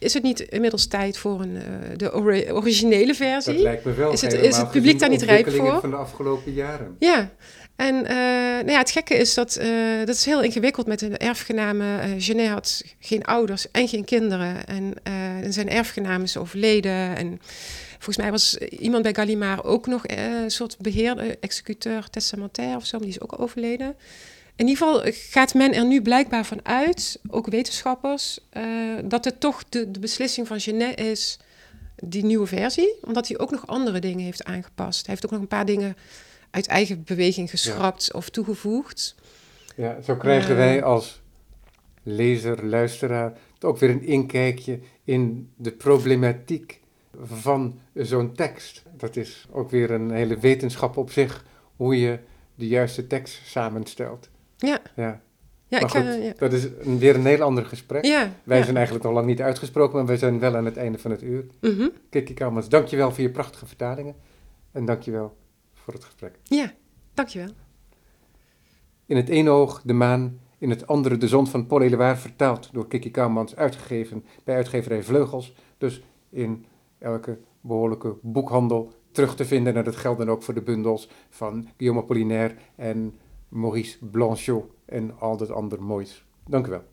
Is het niet inmiddels tijd voor een, eh, de ori- originele versie? Dat lijkt me wel Is het- is het publiek daar niet rijp voor? van de afgelopen jaren. Ja, en eh, nou ja, het gekke is dat eh, dat is heel ingewikkeld met de erfgenamen. Genet had geen ouders en geen kinderen. En, en zijn erfgenaam is overleden. En volgens mij was iemand bij Gallimard ook nog een soort beheerder, executeur testamentair of zo. Maar die is ook overleden. In ieder geval gaat men er nu blijkbaar van uit, ook wetenschappers, eh, dat het toch de, de beslissing van Genet is, die nieuwe versie. Omdat hij ook nog andere dingen heeft aangepast. Hij heeft ook nog een paar dingen uit eigen beweging geschrapt of toegevoegd. Ja, zo krijgen Eh. wij als lezer, luisteraar ook weer een inkijkje in de problematiek van zo'n tekst. Dat is ook weer een hele wetenschap op zich, hoe je de juiste tekst samenstelt. Ja, Ja, ja, maar ik, goed, eh, ja. dat is een, weer een heel ander gesprek. ja, Wij ja. zijn eigenlijk nog lang niet uitgesproken, maar wij zijn wel aan het einde van het uur. Mhm. Kiki Kalmans, dankjewel voor je prachtige vertalingen en dankjewel voor het gesprek. ja, dankjewel. In het ene oog de maan, in het andere de zon van Paul Éluard, vertaald door Kiki Kouwmans, uitgegeven bij uitgeverij Vleugels. Dus in elke behoorlijke boekhandel terug te vinden. En dat geldt dan ook voor de bundels van Guillaume Apollinaire en Maurice Blanchot en al dat ander moois. Dank u wel.